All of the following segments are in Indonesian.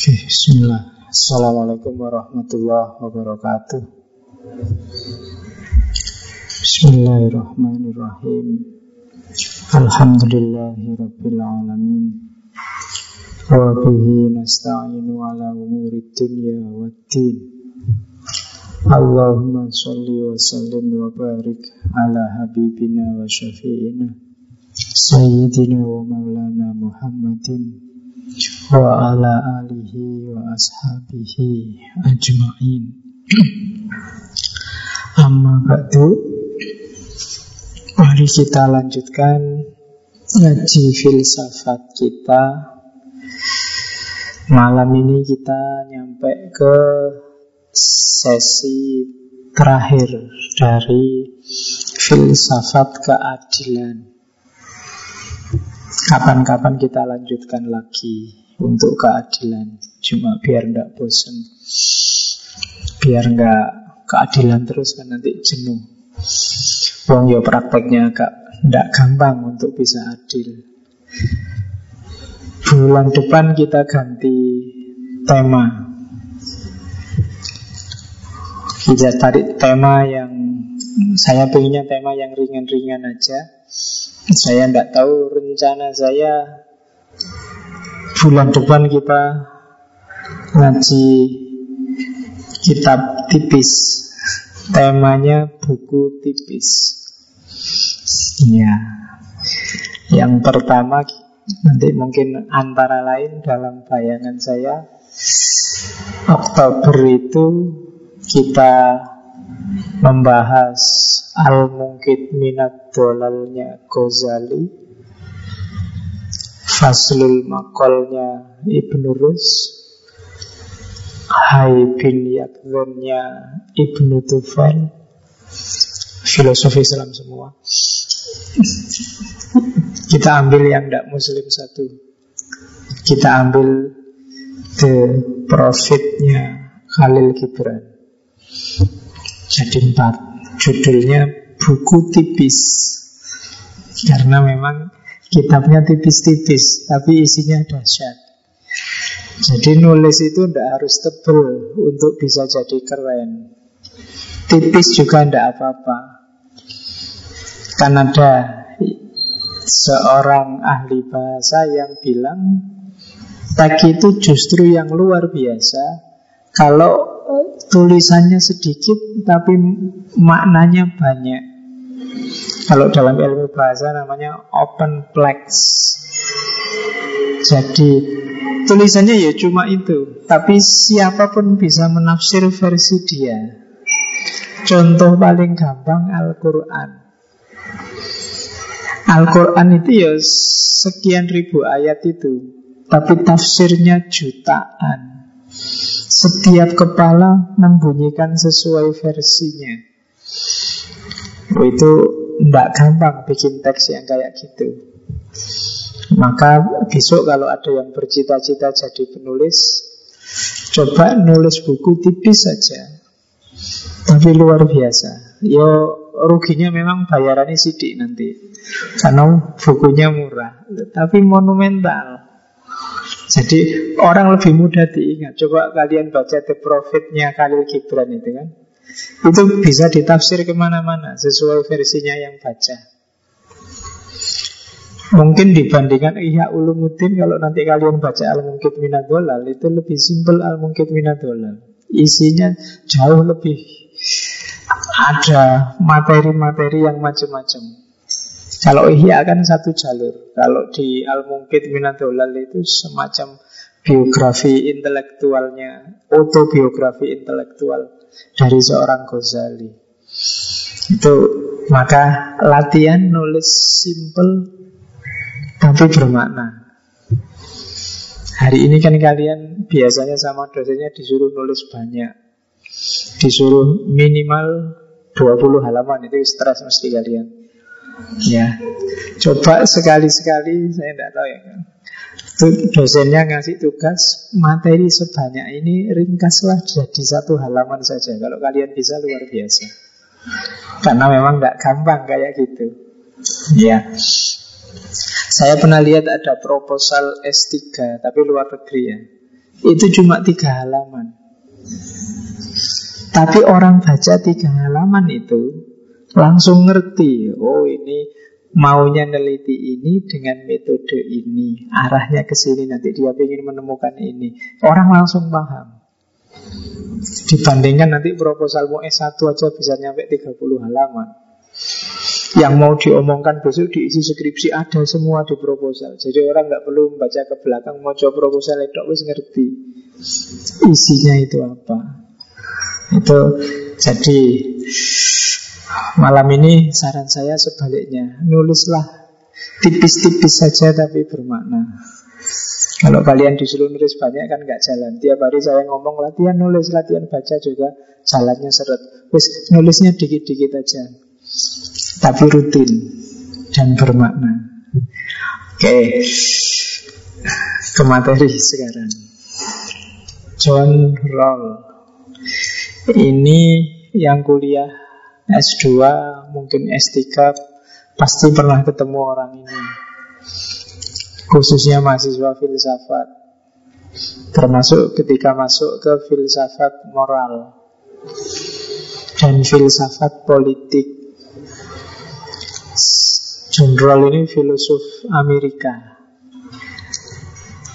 Oke, bismillah. Assalamualaikum warahmatullahi wabarakatuh. Bismillahirrahmanirrahim. Alhamdulillahi rabbil alamin. Wa bihi nasta'inu ala umuri dunya waddin. Allahumma salli wa sallim wa barik ala habibina wa syafi'ina Sayyidina wa maulana Muhammadin wa ala alihi wa ashabihi ajma'in. Amma ba'du. Mari kita lanjutkan ngaji filsafat kita. Malam ini kita nyampe ke sesi terakhir dari filsafat keadilan. Kapan-kapan kita lanjutkan lagi untuk keadilan. Cuma biar nggak bosan. Biar nggak keadilan terus kan nanti jenuh. Wong yo prakteknya agak nggak gampang untuk bisa adil. Bulan depan kita ganti tema kita tarik tema yang saya pengennya tema yang ringan-ringan aja. Saya tidak tahu rencana saya bulan depan kita ngaji kitab tipis. Temanya buku tipis. Ya. Yang pertama nanti mungkin antara lain dalam bayangan saya Oktober itu kita membahas Al-Mungkit Minat Dolalnya Ghazali Faslul Makolnya Ibn Rus Hai bin Yakzonnya Ibn Tufan Filosofi Islam semua. Kita ambil yang tidak muslim satu. Kita ambil The Prophetnya Khalil Gibran. Jadi empat. Judulnya buku tipis. Karena memang kitabnya tipis-tipis Tapi isinya dahsyat. Jadi nulis itu tidak harus tebel Untuk bisa jadi keren. Tipis juga tidak apa-apa. Kan ada seorang ahli bahasa yang bilang Tag itu justru yang luar biasa. Kalau tulisannya sedikit tapi maknanya banyak. Kalau dalam ilmu bahasa namanya open plex. Jadi tulisannya ya cuma itu, tapi siapa pun bisa menafsir versi dia. Contoh paling gampang Al-Qur'an. Al-Quran itu ya sekian ribu ayat itu Tapi tafsirnya jutaan setiap kepala membunyikan sesuai versinya. Itu tidak gampang bikin teks yang kayak gitu. Maka besok kalau ada yang bercita-cita jadi penulis, coba nulis buku tipis saja. Tapi luar biasa. Yo ruginya memang bayarannya sidik nanti. Karena bukunya murah, tapi monumental. Jadi orang lebih mudah diingat. Coba kalian baca The Prophet-nya Khalil Gibran itu kan. Itu bisa ditafsir ke mana-mana sesuai versinya yang baca. Mungkin dibandingkan Ihya Ulumuddin kalau nanti kalian baca Al-Mungkit Minadolal itu lebih simpel Al-Mungkit Minadolal. Isinya jauh lebih ada materi-materi yang macam-macam. Kalau Ihya kan satu jalur. Kalau di Al-Mungkit Minatulal itu semacam biografi intelektualnya, autobiografi intelektual dari seorang Ghazali. Itu maka latihan nulis simple tapi bermakna. Hari ini kan kalian biasanya sama dosennya disuruh nulis banyak. Disuruh minimal 20 halaman itu stres mesti kalian. Ya, coba sekali-sekali saya tidak tahu ya. Dosennya ngasih tugas materi sebanyak ini ringkaslah jadi satu halaman saja. Kalau kalian bisa luar biasa. Karena memang tidak gampang kayak gitu. Ya. Saya pernah lihat ada proposal S3 tapi luar negeri ya. itu cuma tiga halaman. Tapi orang baca tiga halaman itu langsung ngerti, oh ini maunya neliti ini dengan metode ini, arahnya ke sini nanti dia ingin menemukan ini. Orang langsung paham. Dibandingkan nanti proposal mau S1 aja bisa nyampe 30 halaman. Yang mau diomongkan besok diisi skripsi ada semua di proposal. Jadi orang nggak perlu membaca ke belakang mau coba proposal itu wis ngerti isinya itu apa. Itu jadi malam ini saran saya sebaliknya nulislah tipis-tipis saja tapi bermakna. Kalau kalian disuruh nulis banyak kan nggak jalan. Tiap hari saya ngomong latihan nulis, latihan baca juga jalannya seret. Wis nulisnya dikit-dikit aja, tapi rutin dan bermakna. Oke, ke materi sekarang. John Roll. Ini yang kuliah S2, mungkin S3 pasti pernah ketemu orang ini. Khususnya mahasiswa filsafat. Termasuk ketika masuk ke filsafat moral dan filsafat politik. Rawls ini filosof Amerika.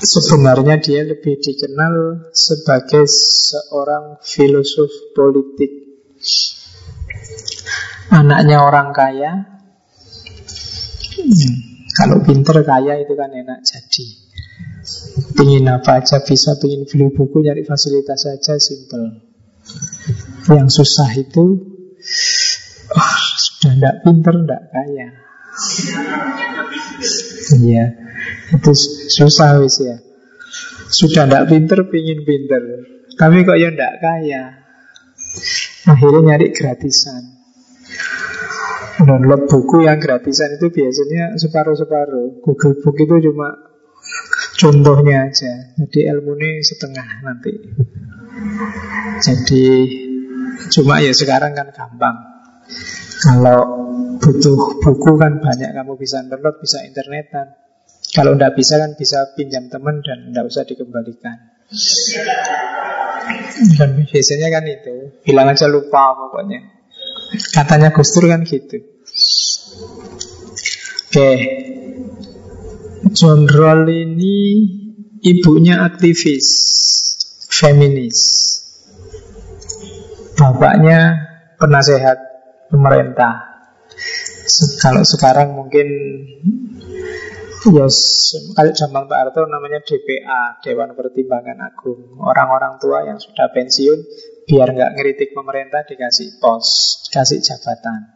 Sebenarnya dia lebih dikenal sebagai seorang filosof politik Anaknya orang kaya. Hmm. Kalau pinter kaya itu kan enak jadi. Pingin apa aja bisa Pingin beli buku nyari fasilitas saja Simple. Yang susah itu oh, Sudah tidak pinter tidak kaya. Iya Itu susah wis ya. Sudah tidak pinter Pingin pinter. Tapi kok ya tidak kaya? Akhirnya nyari gratisan download buku yang gratisan itu biasanya separuh-separuh. Google Book itu cuma contohnya aja. Jadi ilmu ini setengah nanti. Jadi cuma ya sekarang kan gampang. Kalau butuh buku kan banyak kamu bisa download, bisa internetan. Kalau tidak bisa kan bisa pinjam teman dan tidak usah dikembalikan. Dan biasanya kan itu, bilang aja lupa pokoknya. Katanya Gus Dur kan gitu. Oke. John Roll ini ibunya aktivis feminis. Bapaknya penasehat pemerintah. Kalau sekarang mungkin Ya, kalau zaman Pak Harto namanya DPA, Dewan Pertimbangan Agung. Orang-orang tua yang sudah pensiun, biar nggak ngeritik pemerintah dikasih pos, kasih jabatan.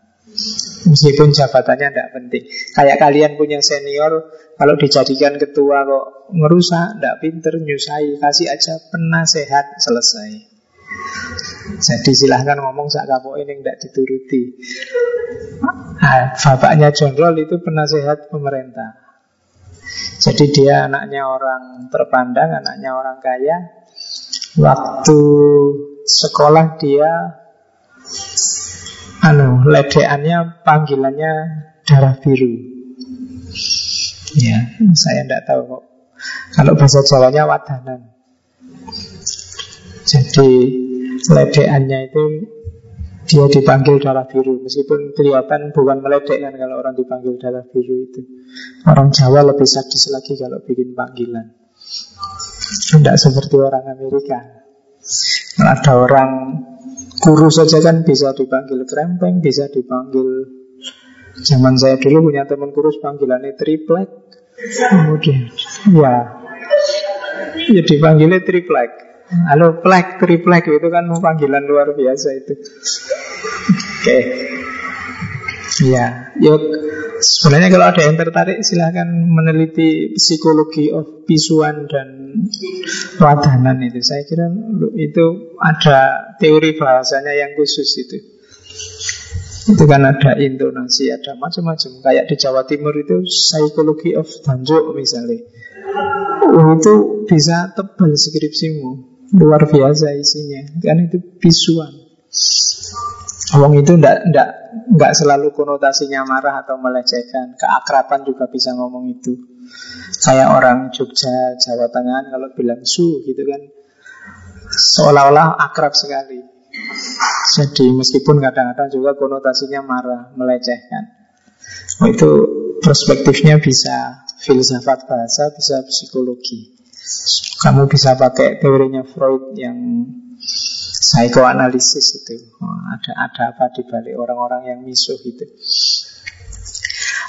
Meskipun jabatannya tidak penting. Kayak kalian punya senior, kalau dijadikan ketua kok ngerusak, tidak pinter, nyusai, kasih aja penasehat, selesai. Jadi silahkan ngomong sak kapok ini tidak dituruti. Nah, bapaknya John Roll itu penasehat pemerintah. Jadi dia anaknya orang terpandang, anaknya orang kaya. Waktu sekolah dia anu ledeannya panggilannya darah biru. Ya, saya tidak tahu kok. Kalau bahasa Jawanya wadanan. Jadi ledeannya itu dia dipanggil darah biru Meskipun kelihatan bukan meledek kan Kalau orang dipanggil darah biru itu Orang Jawa lebih sadis lagi Kalau bikin panggilan Tidak seperti orang Amerika ada orang kurus saja kan bisa dipanggil krempeng Bisa dipanggil Zaman saya dulu punya teman kurus panggilannya triplek Kemudian Ya Ya dipanggilnya triplek Halo plek, triplek itu kan panggilan luar biasa itu. Oke. Okay. Ya, yuk. Sebenarnya kalau ada yang tertarik silahkan meneliti psikologi of pisuan dan wadanan itu. Saya kira itu ada teori bahasanya yang khusus itu. Itu kan ada intonasi, ada macam-macam. Kayak di Jawa Timur itu psikologi of tanjuk misalnya. Oh, itu bisa tebal skripsimu luar biasa isinya kan itu visual Wong itu ndak ndak nggak selalu konotasinya marah atau melecehkan, keakraban juga bisa ngomong itu. Kayak orang Jogja, Jawa Tengah kalau bilang su gitu kan seolah-olah akrab sekali. Jadi meskipun kadang-kadang juga konotasinya marah, melecehkan. Itu perspektifnya bisa filsafat bahasa, bisa psikologi. Kamu bisa pakai teorinya Freud yang psikoanalisis itu. Oh, ada ada apa di balik orang-orang yang misuh itu.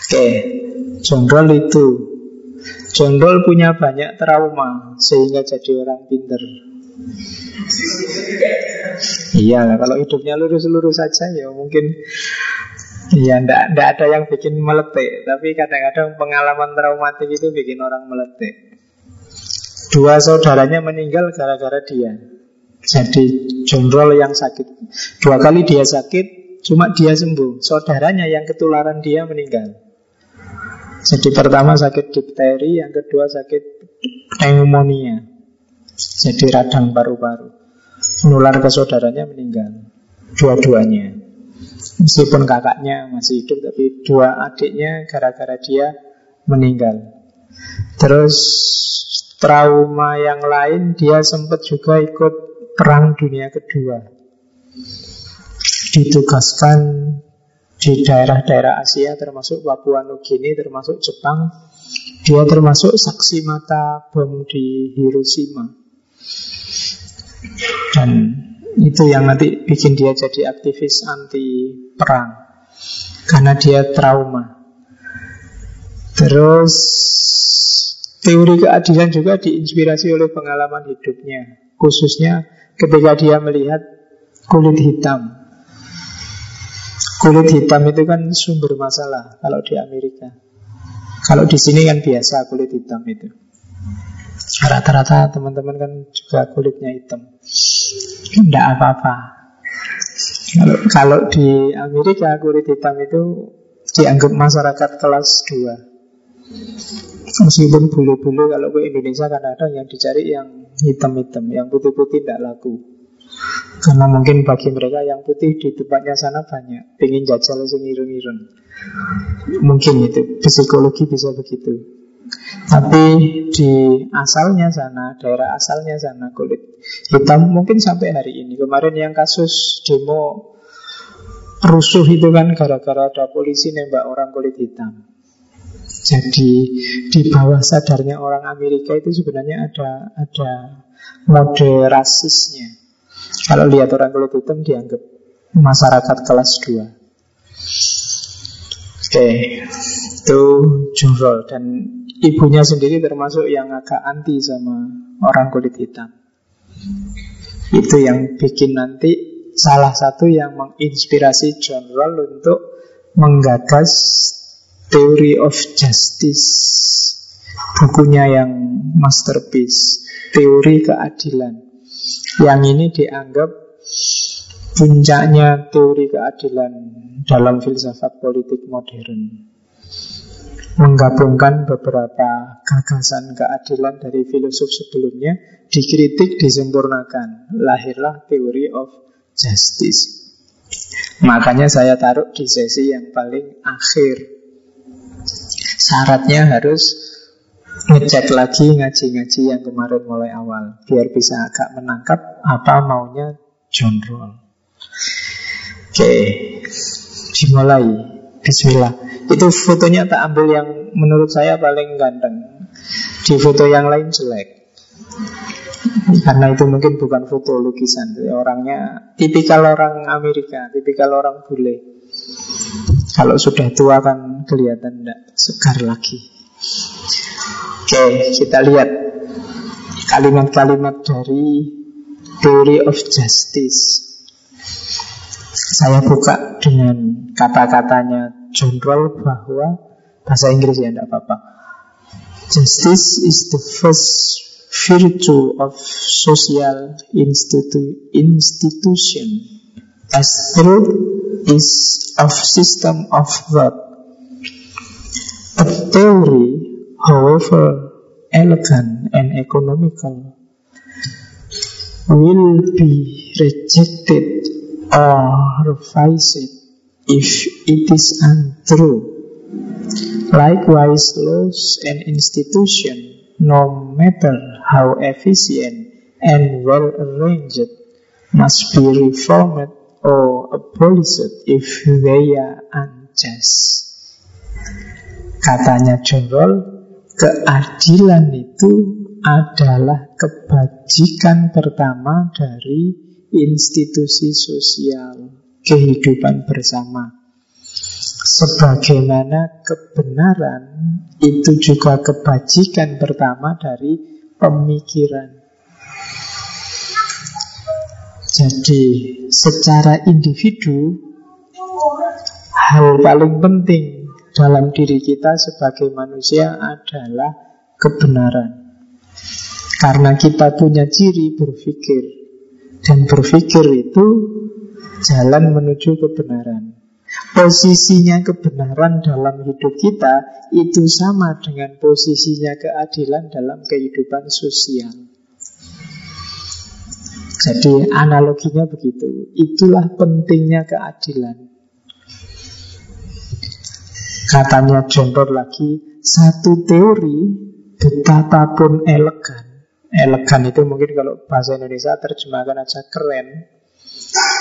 Oke, John itu. John punya banyak trauma sehingga jadi orang pinter. Iya, kalau hidupnya lurus-lurus saja ya mungkin Iya, ndak, ndak ada yang bikin meletik Tapi kadang-kadang pengalaman traumatik itu bikin orang meletik Dua saudaranya meninggal gara-gara dia Jadi Jonrol yang sakit. Dua kali dia sakit Cuma dia sembuh. Saudaranya yang ketularan dia meninggal. Jadi pertama sakit difteri Yang kedua sakit pneumonia. Jadi radang paru-paru. Menular ke saudaranya meninggal. Dua-duanya. Meskipun kakaknya masih hidup Tapi dua adiknya gara-gara dia meninggal. Terus trauma yang lain Dia sempat juga ikut perang dunia kedua. Ditugaskan di daerah-daerah Asia termasuk Papua Nugini, termasuk Jepang. Dia termasuk saksi mata bom di Hiroshima. Dan itu yang nanti bikin dia jadi aktivis anti perang. Karena dia trauma. Terus Teori keadilan juga diinspirasi oleh pengalaman hidupnya. Khususnya ketika dia melihat kulit hitam. Kulit hitam itu kan sumber masalah kalau di Amerika. Kalau di sini kan biasa kulit hitam itu. Rata-rata teman-teman kan juga kulitnya hitam. Tidak apa-apa. Kalau, kalau di Amerika kulit hitam itu dianggap masyarakat kelas 2 Meskipun bulu-bulu kalau ke Indonesia kadang-kadang yang dicari yang hitam-hitam Yang putih-putih tidak laku Karena mungkin bagi mereka yang putih di tempatnya sana banyak Pengen jajal sing irun-irun Mungkin itu, psikologi bisa begitu tapi di asalnya sana, daerah asalnya sana kulit hitam mungkin sampai hari ini. Kemarin yang kasus demo rusuh itu kan gara-gara ada polisi nembak orang kulit hitam. Jadi di bawah sadarnya orang Amerika itu sebenarnya ada ada mode rasisnya. Kalau lihat orang kulit hitam dianggap masyarakat kelas 2. Oke, okay. itu jurol dan ibunya sendiri termasuk yang agak anti sama orang kulit hitam. Itu yang bikin nanti salah satu yang menginspirasi John Rawls untuk menggagas Theory of Justice. Bukunya yang masterpiece, teori keadilan. Yang ini dianggap puncaknya teori keadilan dalam filsafat politik modern menggabungkan beberapa gagasan keadilan dari filosof sebelumnya, dikritik, disempurnakan. Lahirlah teori of justice. Makanya saya taruh di sesi yang paling akhir. Syaratnya harus ngecek lagi ngaji-ngaji yang kemarin mulai awal. Biar bisa agak menangkap apa maunya John Roll. Oke, dimulai. Bismillah. Itu fotonya tak ambil yang menurut saya paling ganteng. Di foto yang lain jelek. Karena itu mungkin bukan foto lukisan. Orangnya tipikal orang Amerika, tipikal orang bule. Kalau sudah tua kan kelihatan tidak segar lagi. Oke, kita lihat kalimat-kalimat dari Theory of Justice. Saya buka dengan kata-katanya general bahwa bahasa Inggris ya tidak apa-apa. Justice is the first virtue of social institu institution as truth is of system of work. A theory, however elegant and economical, will be rejected or revised if it is untrue. Likewise, laws and institutions, no matter how efficient and well arranged, must be reformed or abolished if they are unjust. Katanya John Roll, keadilan itu adalah kebajikan pertama dari institusi sosial kehidupan bersama. Sebagaimana kebenaran itu juga kebajikan pertama dari pemikiran. Jadi secara individu hal paling penting dalam diri kita sebagai manusia adalah kebenaran. Karena kita punya ciri berpikir dan berpikir itu jalan menuju kebenaran. Posisinya kebenaran dalam hidup kita itu sama dengan posisinya keadilan dalam kehidupan sosial. Jadi analoginya begitu. Itulah pentingnya keadilan. Katanya John lagi, satu teori betapapun elegan. Elegan itu mungkin kalau bahasa Indonesia terjemahkan aja keren.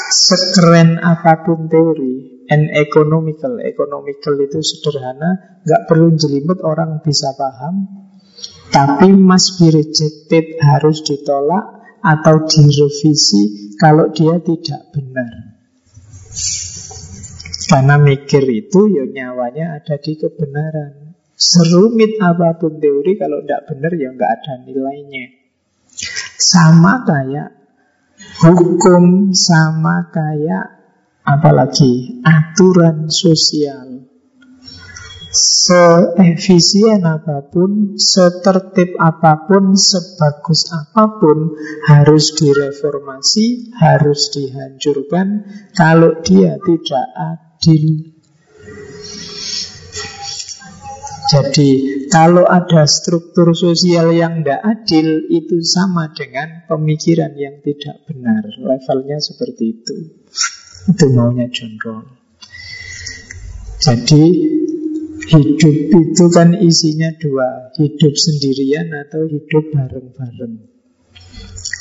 Sekeren apa pun teori, and economical. Economical itu sederhana, nggak perlu jelimet orang bisa paham. Tapi must be rejected harus ditolak atau direvisi kalau dia tidak benar. Karena mikir itu ya nyawanya ada di kebenaran. Serumit apa pun teori kalau tidak benar ya nggak ada nilainya. Sama kayak hukum, sama kayak apalagi aturan sosial seefisien apa pun, setertib apa pun, sebagus apa pun harus direformasi, harus dihancurkan kalau dia tidak adil. Jadi kalau ada struktur sosial yang tidak adil itu sama dengan pemikiran yang tidak benar. Levelnya seperti itu. Itu maunya John Rawls. Jadi hidup itu kan isinya dua, hidup sendirian atau hidup bareng-bareng.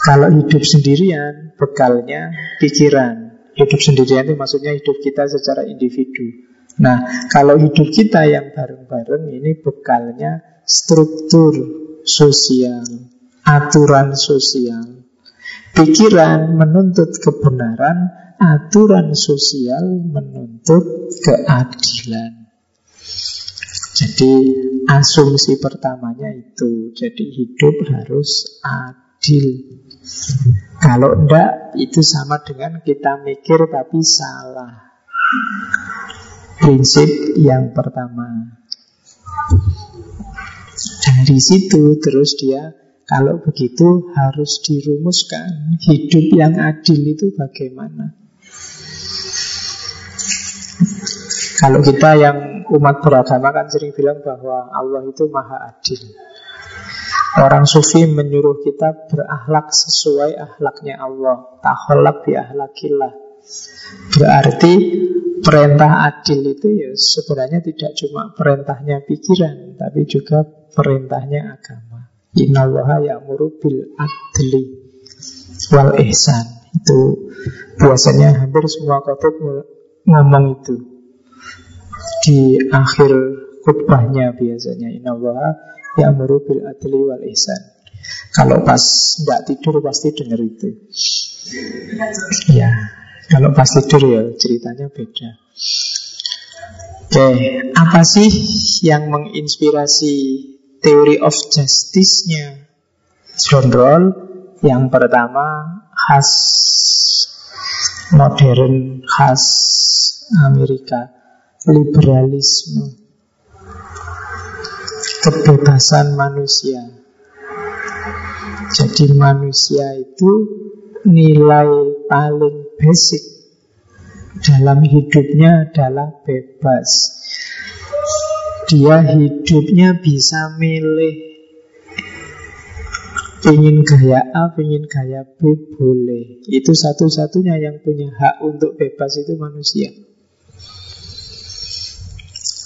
Kalau hidup sendirian, bekalnya pikiran. Hidup sendirian itu maksudnya hidup kita secara individu. Nah, kalau hidup kita yang bareng-bareng ini bekalnya struktur sosial, aturan sosial. Pikiran menuntut kebenaran, aturan sosial menuntut keadilan. Jadi asumsi pertamanya itu, jadi hidup harus adil. Kalau enggak, itu sama dengan kita mikir tapi salah. Prinsip yang pertama. Dari situ terus dia kalau begitu harus dirumuskan hidup yang adil itu bagaimana. Kalau kita yang umat beragama kan sering bilang bahwa Allah itu maha adil. Orang sufi menyuruh kita berakhlak sesuai akhlaknya Allah. Taholak bi ahlakillah. Berarti perintah adil itu ya sebenarnya tidak cuma perintahnya pikiran, tapi juga perintahnya agama. Innallaha ya'muru bil adli wal ihsan. Itu biasanya hampir semua khotib ngomong itu di akhir khutbahnya biasanya innallaha ya'muru bil adli wal ihsan. Kalau pas nggak tidur pasti dengar itu. Ya, kalau pas tidur ya ceritanya beda. Oke, apa sih yang menginspirasi teori of justice-nya John Rawls? Yang pertama khas modern, khas Amerika liberalisme, kebebasan manusia. Jadi manusia itu nilai paling basic dalam hidupnya adalah bebas. Dia hidupnya bisa milih Ingin gaya A, ingin gaya B, boleh Itu satu-satunya yang punya hak untuk bebas itu manusia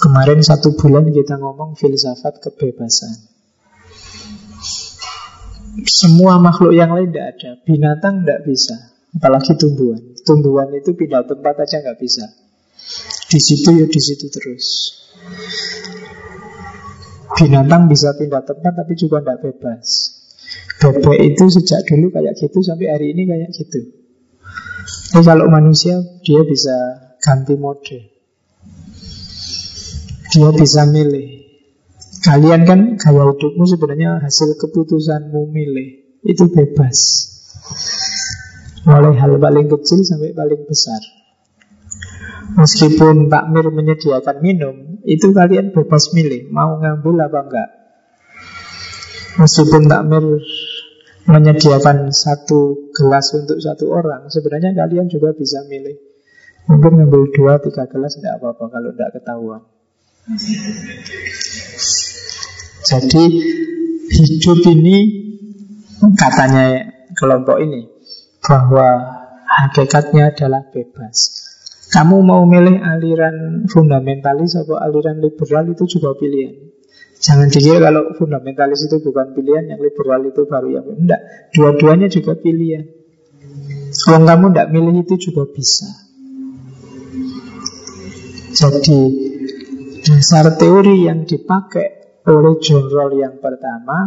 Kemarin satu bulan kita ngomong filsafat kebebasan. Semua makhluk yang lain tidak ada. Binatang tidak bisa. Apalagi tumbuhan. Tumbuhan itu pindah tempat aja nggak bisa. Di situ ya di situ terus. Binatang bisa pindah tempat tapi juga tidak bebas. Bebek itu sejak dulu kayak gitu sampai hari ini kayak gitu. Tapi kalau manusia dia bisa ganti mode. Dia bisa milih. Kalian kan gaya hidupmu sebenarnya hasil keputusanmu milih. Itu bebas. Mulai hal paling kecil sampai paling besar. Meskipun Pak Mir menyediakan minum, itu kalian bebas milih mau ngambil apa enggak. Meskipun Pak Mir menyediakan satu gelas untuk satu orang, sebenarnya kalian juga bisa milih. Mungkin ngambil dua, tiga gelas tidak apa-apa kalau tidak ketahuan. Jadi hidup ini katanya kelompok ini bahwa hakikatnya adalah bebas. Kamu mau milih aliran fundamentalis atau aliran liberal itu juga pilihan. Jangan dikira kalau fundamentalis itu bukan pilihan, yang liberal itu baru yang enggak. Dua-duanya juga pilihan. Kalau kamu tidak milih itu juga bisa. Jadi Dasar teori yang dipakai oleh John Rawls yang pertama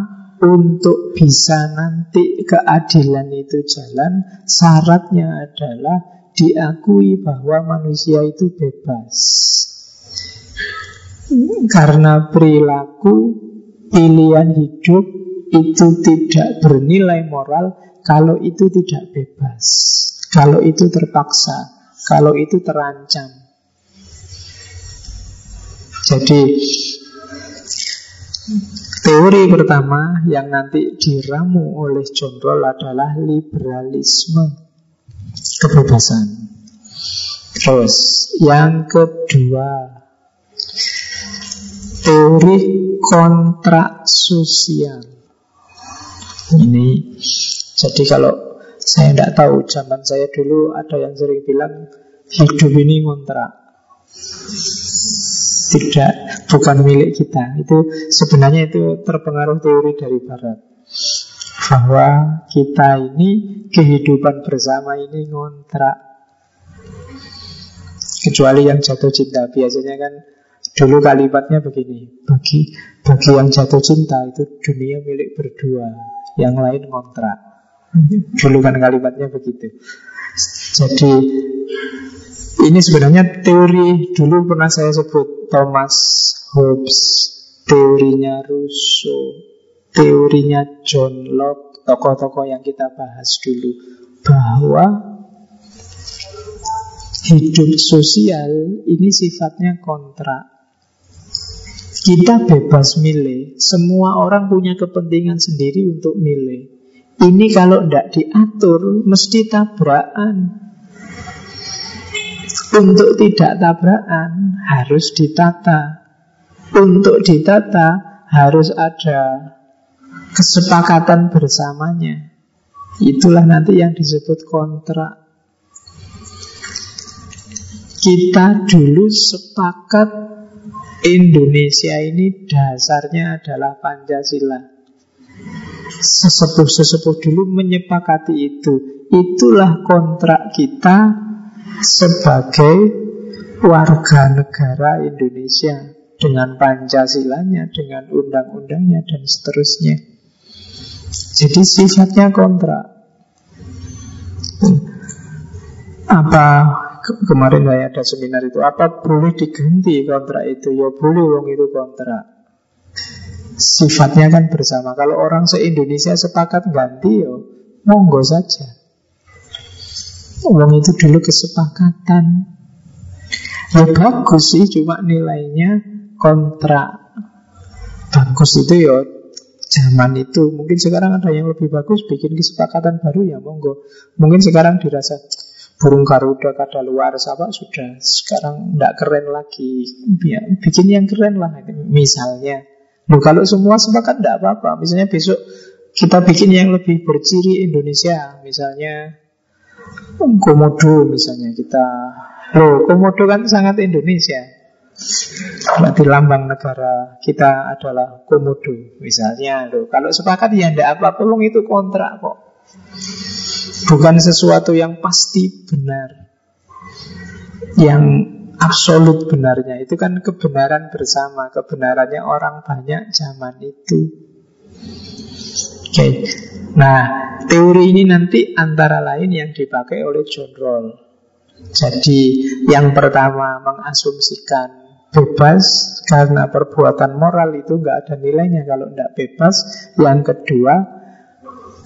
untuk bisa nanti keadilan itu jalan, syaratnya adalah diakui bahwa manusia itu bebas. Karena perilaku pilihan hidup itu tidak bernilai moral kalau itu tidak bebas, kalau itu terpaksa, kalau itu terancam. Jadi teori pertama yang nanti diramu oleh John Rawls adalah liberalisme kebebasan. Terus yang kedua teori kontrak sosial. Ini jadi kalau saya tidak tahu zaman saya dulu ada yang sering bilang hidup ini kontrak tidak bukan milik kita. Itu sebenarnya itu terpengaruh teori dari barat. Bahwa kita ini kehidupan bersama ini ngontrak. Kecuali yang jatuh cinta biasanya kan dulu kalimatnya begini, bagi bagi yang jatuh cinta itu dunia milik berdua, yang lain ngontrak. Dulu kan kalimatnya begitu. Jadi ini sebenarnya teori dulu pernah saya sebut Thomas Hobbes, teorinya Rousseau, teorinya John Locke, tokoh-tokoh yang kita bahas dulu bahwa hidup sosial ini sifatnya kontrak. Kita bebas milih, semua orang punya kepentingan sendiri untuk milih. Ini kalau tidak diatur, mesti tabrakan. Untuk tidak tabrakan harus ditata. Untuk ditata harus ada kesepakatan bersamanya. Itulah nanti yang disebut kontrak. Kita dulu sepakat Indonesia ini dasarnya adalah Pancasila. Sesepuh-sesepuh dulu menyepakati itu. Itulah kontrak kita sebagai warga negara Indonesia dengan Pancasilanya, dengan undang-undangnya dan seterusnya. Jadi sifatnya kontrak. Apa kemarin saya ada seminar itu apa boleh diganti kontrak itu? Ya boleh wong itu kontrak. Sifatnya kan bersama. Kalau orang se-Indonesia sepakat ganti ya monggo saja. Uang itu dulu kesepakatan? Ya bagus sih Cuma nilainya kontrak Bagus itu ya Zaman itu. Mungkin sekarang ada yang lebih bagus Bikin kesepakatan baru ya monggo. Mungkin sekarang dirasa Burung Garuda kada luar apa sudah Sekarang tidak keren lagi. Ya, Bikin yang keren lah Misalnya. Loh, Kalau semua sepakat tidak apa-apa. Misalnya besok kita bikin yang lebih berciri Indonesia Misalnya Komodo misalnya kita Loh, Komodo kan sangat Indonesia Berarti lambang negara kita adalah komodo misalnya. Loh. Kalau sepakat ya tidak apa-apa, itu kontrak kok. Bukan sesuatu yang pasti benar. Yang absolut benarnya itu kan kebenaran bersama, kebenarannya orang banyak zaman itu. Oke. Okay. Nah, teori ini nanti antara lain yang dipakai oleh John Rawls. Jadi, yang pertama mengasumsikan bebas karena perbuatan moral itu nggak ada nilainya kalau tidak bebas. Yang kedua,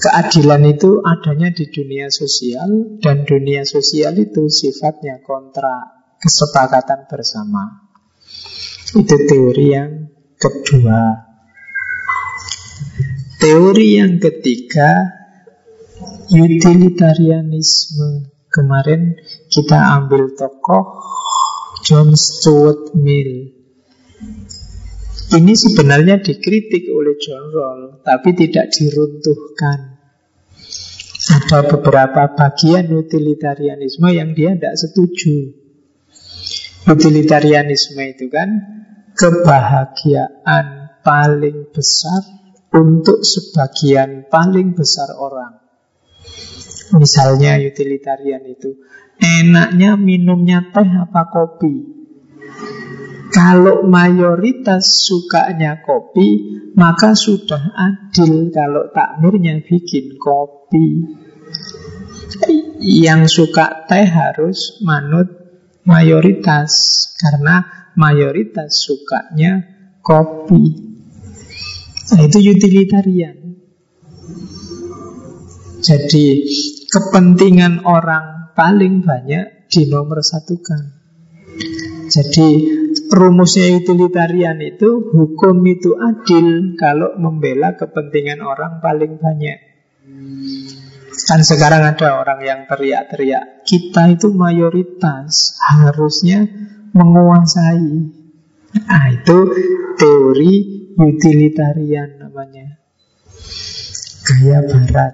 keadilan itu adanya di dunia sosial dan dunia sosial itu sifatnya kontra kesepakatan bersama. Itu teori yang kedua. Teori yang ketiga, utilitarianisme. Kemarin kita ambil tokoh John Stuart Mill. Ini sebenarnya dikritik oleh John Rawls, tapi tidak diruntuhkan. Ada beberapa bagian utilitarianisme yang dia tidak setuju. Utilitarianisme itu kan kebahagiaan paling besar untuk sebagian paling besar orang. Misalnya utilitarian itu Enaknya minumnya teh apa kopi? Kalau mayoritas sukanya kopi, maka sudah adil kalau takmirnya bikin kopi. Yang suka teh harus manut mayoritas, karena mayoritas sukanya kopi. Nah, itu utilitarian. Jadi kepentingan orang paling banyak di nomor satukan. Jadi rumusnya utilitarian itu hukum itu adil kalau membela kepentingan orang paling banyak. Kan sekarang ada orang yang teriak-teriak, kita itu mayoritas harusnya menguasai. Nah, itu teori utilitarian namanya. Gaya barat.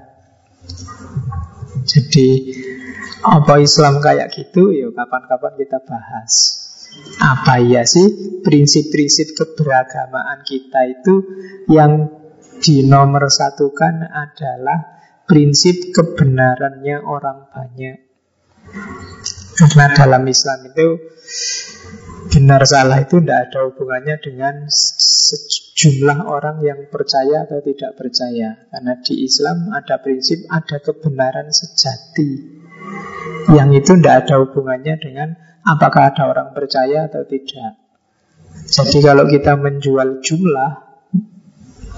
Jadi apa Islam kayak gitu? Ya kapan-kapan kita bahas. Apa ya sih prinsip-prinsip keberagamaan kita itu yang di nomor satukan adalah prinsip kebenarannya orang banyak. Karena dalam Islam itu benar salah itu tidak ada hubungannya dengan sejumlah orang yang percaya atau tidak percaya. Karena di Islam ada prinsip ada kebenaran sejati. Yang itu tidak ada hubungannya dengan apakah ada orang percaya atau tidak. Jadi kalau kita menjual jumlah,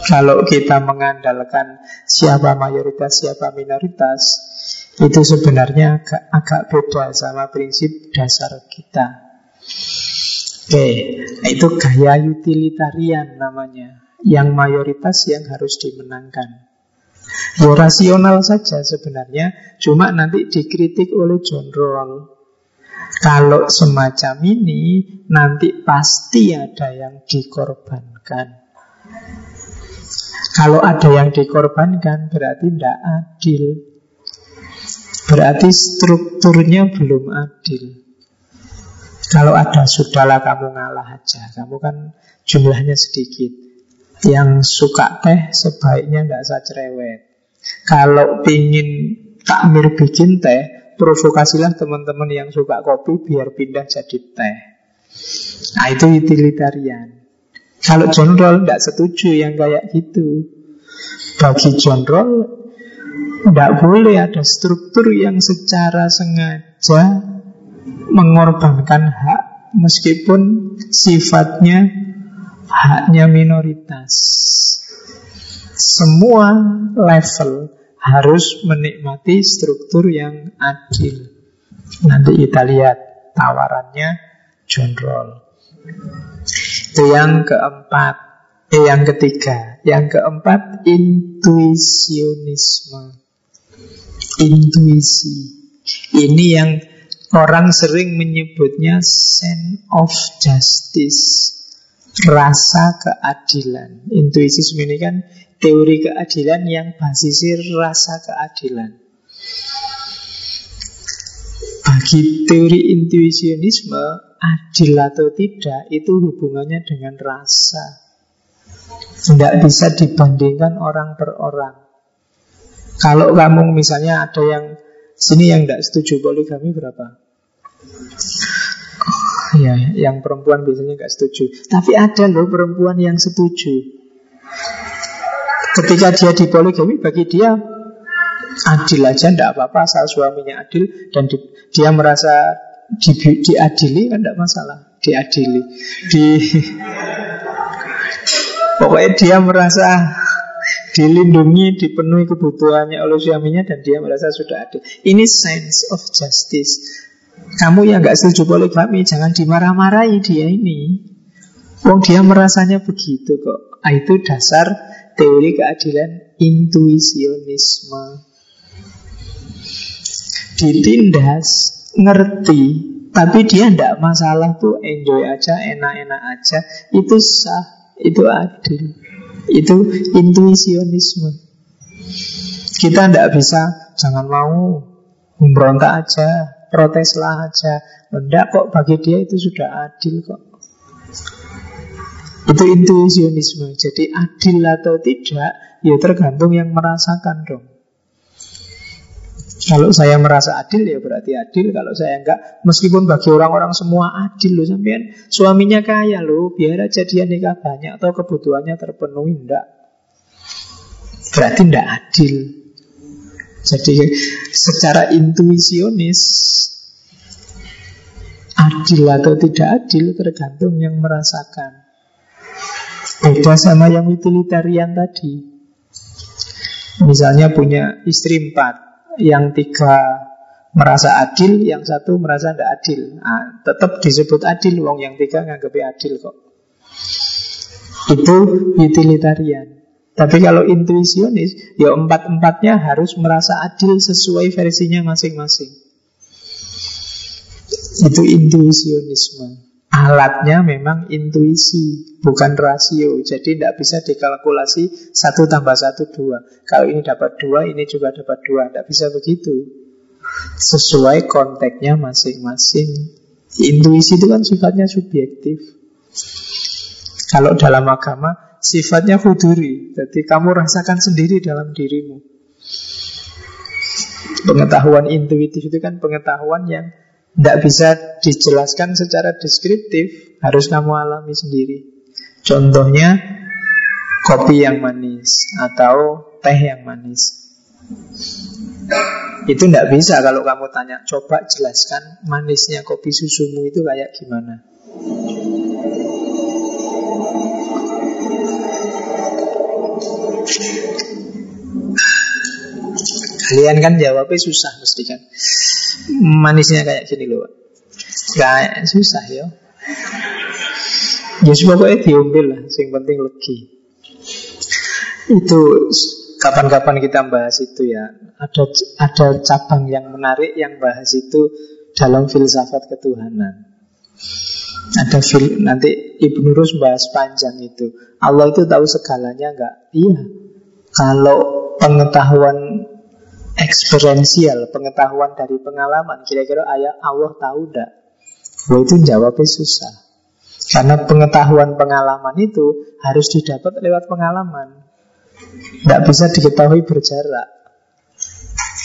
kalau kita mengandalkan siapa mayoritas, siapa minoritas, itu sebenarnya agak, agak beda sama prinsip dasar kita. Oke, itu gaya utilitarian namanya. Yang mayoritas yang harus dimenangkan. Ya rasional saja sebenarnya, cuma nanti dikritik oleh John Rawls. Kalau semacam ini, nanti pasti ada yang dikorbankan. Kalau ada yang dikorbankan, berarti tidak adil. Berarti strukturnya belum adil. Kalau ada, sudahlah kamu ngalah aja. Kamu kan jumlahnya sedikit. Yang suka teh sebaiknya tidak usah cerewet. Kalau ingin takmir bikin teh, provokasilah teman-teman yang suka kopi biar pindah jadi teh. Nah itu utilitarian. Kalau John Roll tidak setuju yang kayak gitu. Bagi John Roll tidak boleh ada struktur yang secara sengaja mengorbankan hak meskipun sifatnya haknya minoritas. Semua level harus menikmati struktur yang adil. Nanti kita lihat tawarannya John Roll. Itu yang keempat. Eh, yang ketiga. Yang keempat, intuisionisme. Intuisi. Ini yang orang sering menyebutnya sense of justice. Rasa keadilan. Intuisisme ini kan teori keadilan yang basisnya rasa keadilan. Bagi teori intuisionisme, adil atau tidak itu hubungannya dengan rasa. Tidak bisa dibandingkan orang per orang. Kalau kamu misalnya ada yang sini yang tidak setuju poligami berapa? Ya, yang perempuan biasanya nggak setuju. Tapi ada loh perempuan yang setuju. Ketika dia di poligami, bagi dia adil aja, tidak apa-apa asal suaminya adil dan di, dia merasa di, diadili kan tidak masalah, diadili. Di pokoknya dia merasa dilindungi, dipenuhi kebutuhannya oleh suaminya dan dia merasa sudah adil. Ini sense of justice. Kamu yang nggak setuju poligami jangan dimarah-marahi dia ini. Wong dia merasanya begitu kok. Ah, itu dasar teori keadilan intuisionisme. Ditindas, ngerti, tapi dia tidak masalah tuh enjoy aja, enak-enak aja. Itu sah, itu adil. Itu intuisionisme. Kita tidak bisa, jangan mau memberontak aja, proteslah aja. Tidak kok, bagi dia itu sudah adil kok. Itu intuisionisme. Jadi adil atau tidak, ya tergantung yang merasakan dong. Kalau saya merasa adil ya berarti adil. Kalau saya enggak Meskipun bagi orang-orang semua adil loh sampean. Suaminya kaya loh Biar aja dia nikah banyak Atau kebutuhannya terpenuhi Enggak. Berarti enggak adil. Jadi secara intuisionis Adil atau tidak adil Tergantung yang merasakan. Beda sama yang utilitarian tadi. Misalnya punya istri empat yang tiga merasa adil, yang satu merasa tidak adil. Nah, tetap disebut adil, wong yang tiga nganggep adil kok. Itu utilitarian. Tapi kalau intuisionis, ya empat-empatnya harus merasa adil sesuai versinya masing-masing. Itu intuisionisme. Alatnya memang intuisi, bukan rasio. Jadi tidak bisa dikalkulasi satu tambah satu dua. Kalau ini dapat dua, ini juga dapat dua. Tidak bisa begitu. Sesuai konteksnya masing-masing. Intuisi itu kan sifatnya subjektif. Kalau dalam agama, sifatnya huduri. Jadi kamu rasakan sendiri dalam dirimu. Pengetahuan intuitif itu kan pengetahuan yang tidak bisa dijelaskan secara deskriptif, harus kamu alami sendiri. Contohnya kopi yang manis atau teh yang manis. Itu tidak bisa kalau kamu tanya, coba jelaskan manisnya kopi susumu itu kayak gimana. Kalian kan jawabnya susah mesti kan. Manisnya kayak gini loh Kayak susah ya Ya pokoknya diambil lah. Yang penting legi. Itu kapan-kapan kita bahas itu ya. Ada ada cabang yang menarik Yang bahas itu dalam filsafat ketuhanan. Ada fil nanti Ibnu Rus bahas panjang itu. Allah itu tahu segalanya enggak? Iya. Kalau pengetahuan Eksperensial, pengetahuan dari pengalaman. Kira-kira ayah Allah tahu tidak? Wah itu jawabnya susah. Karena pengetahuan pengalaman itu harus didapat lewat pengalaman. Tidak bisa diketahui berjarak.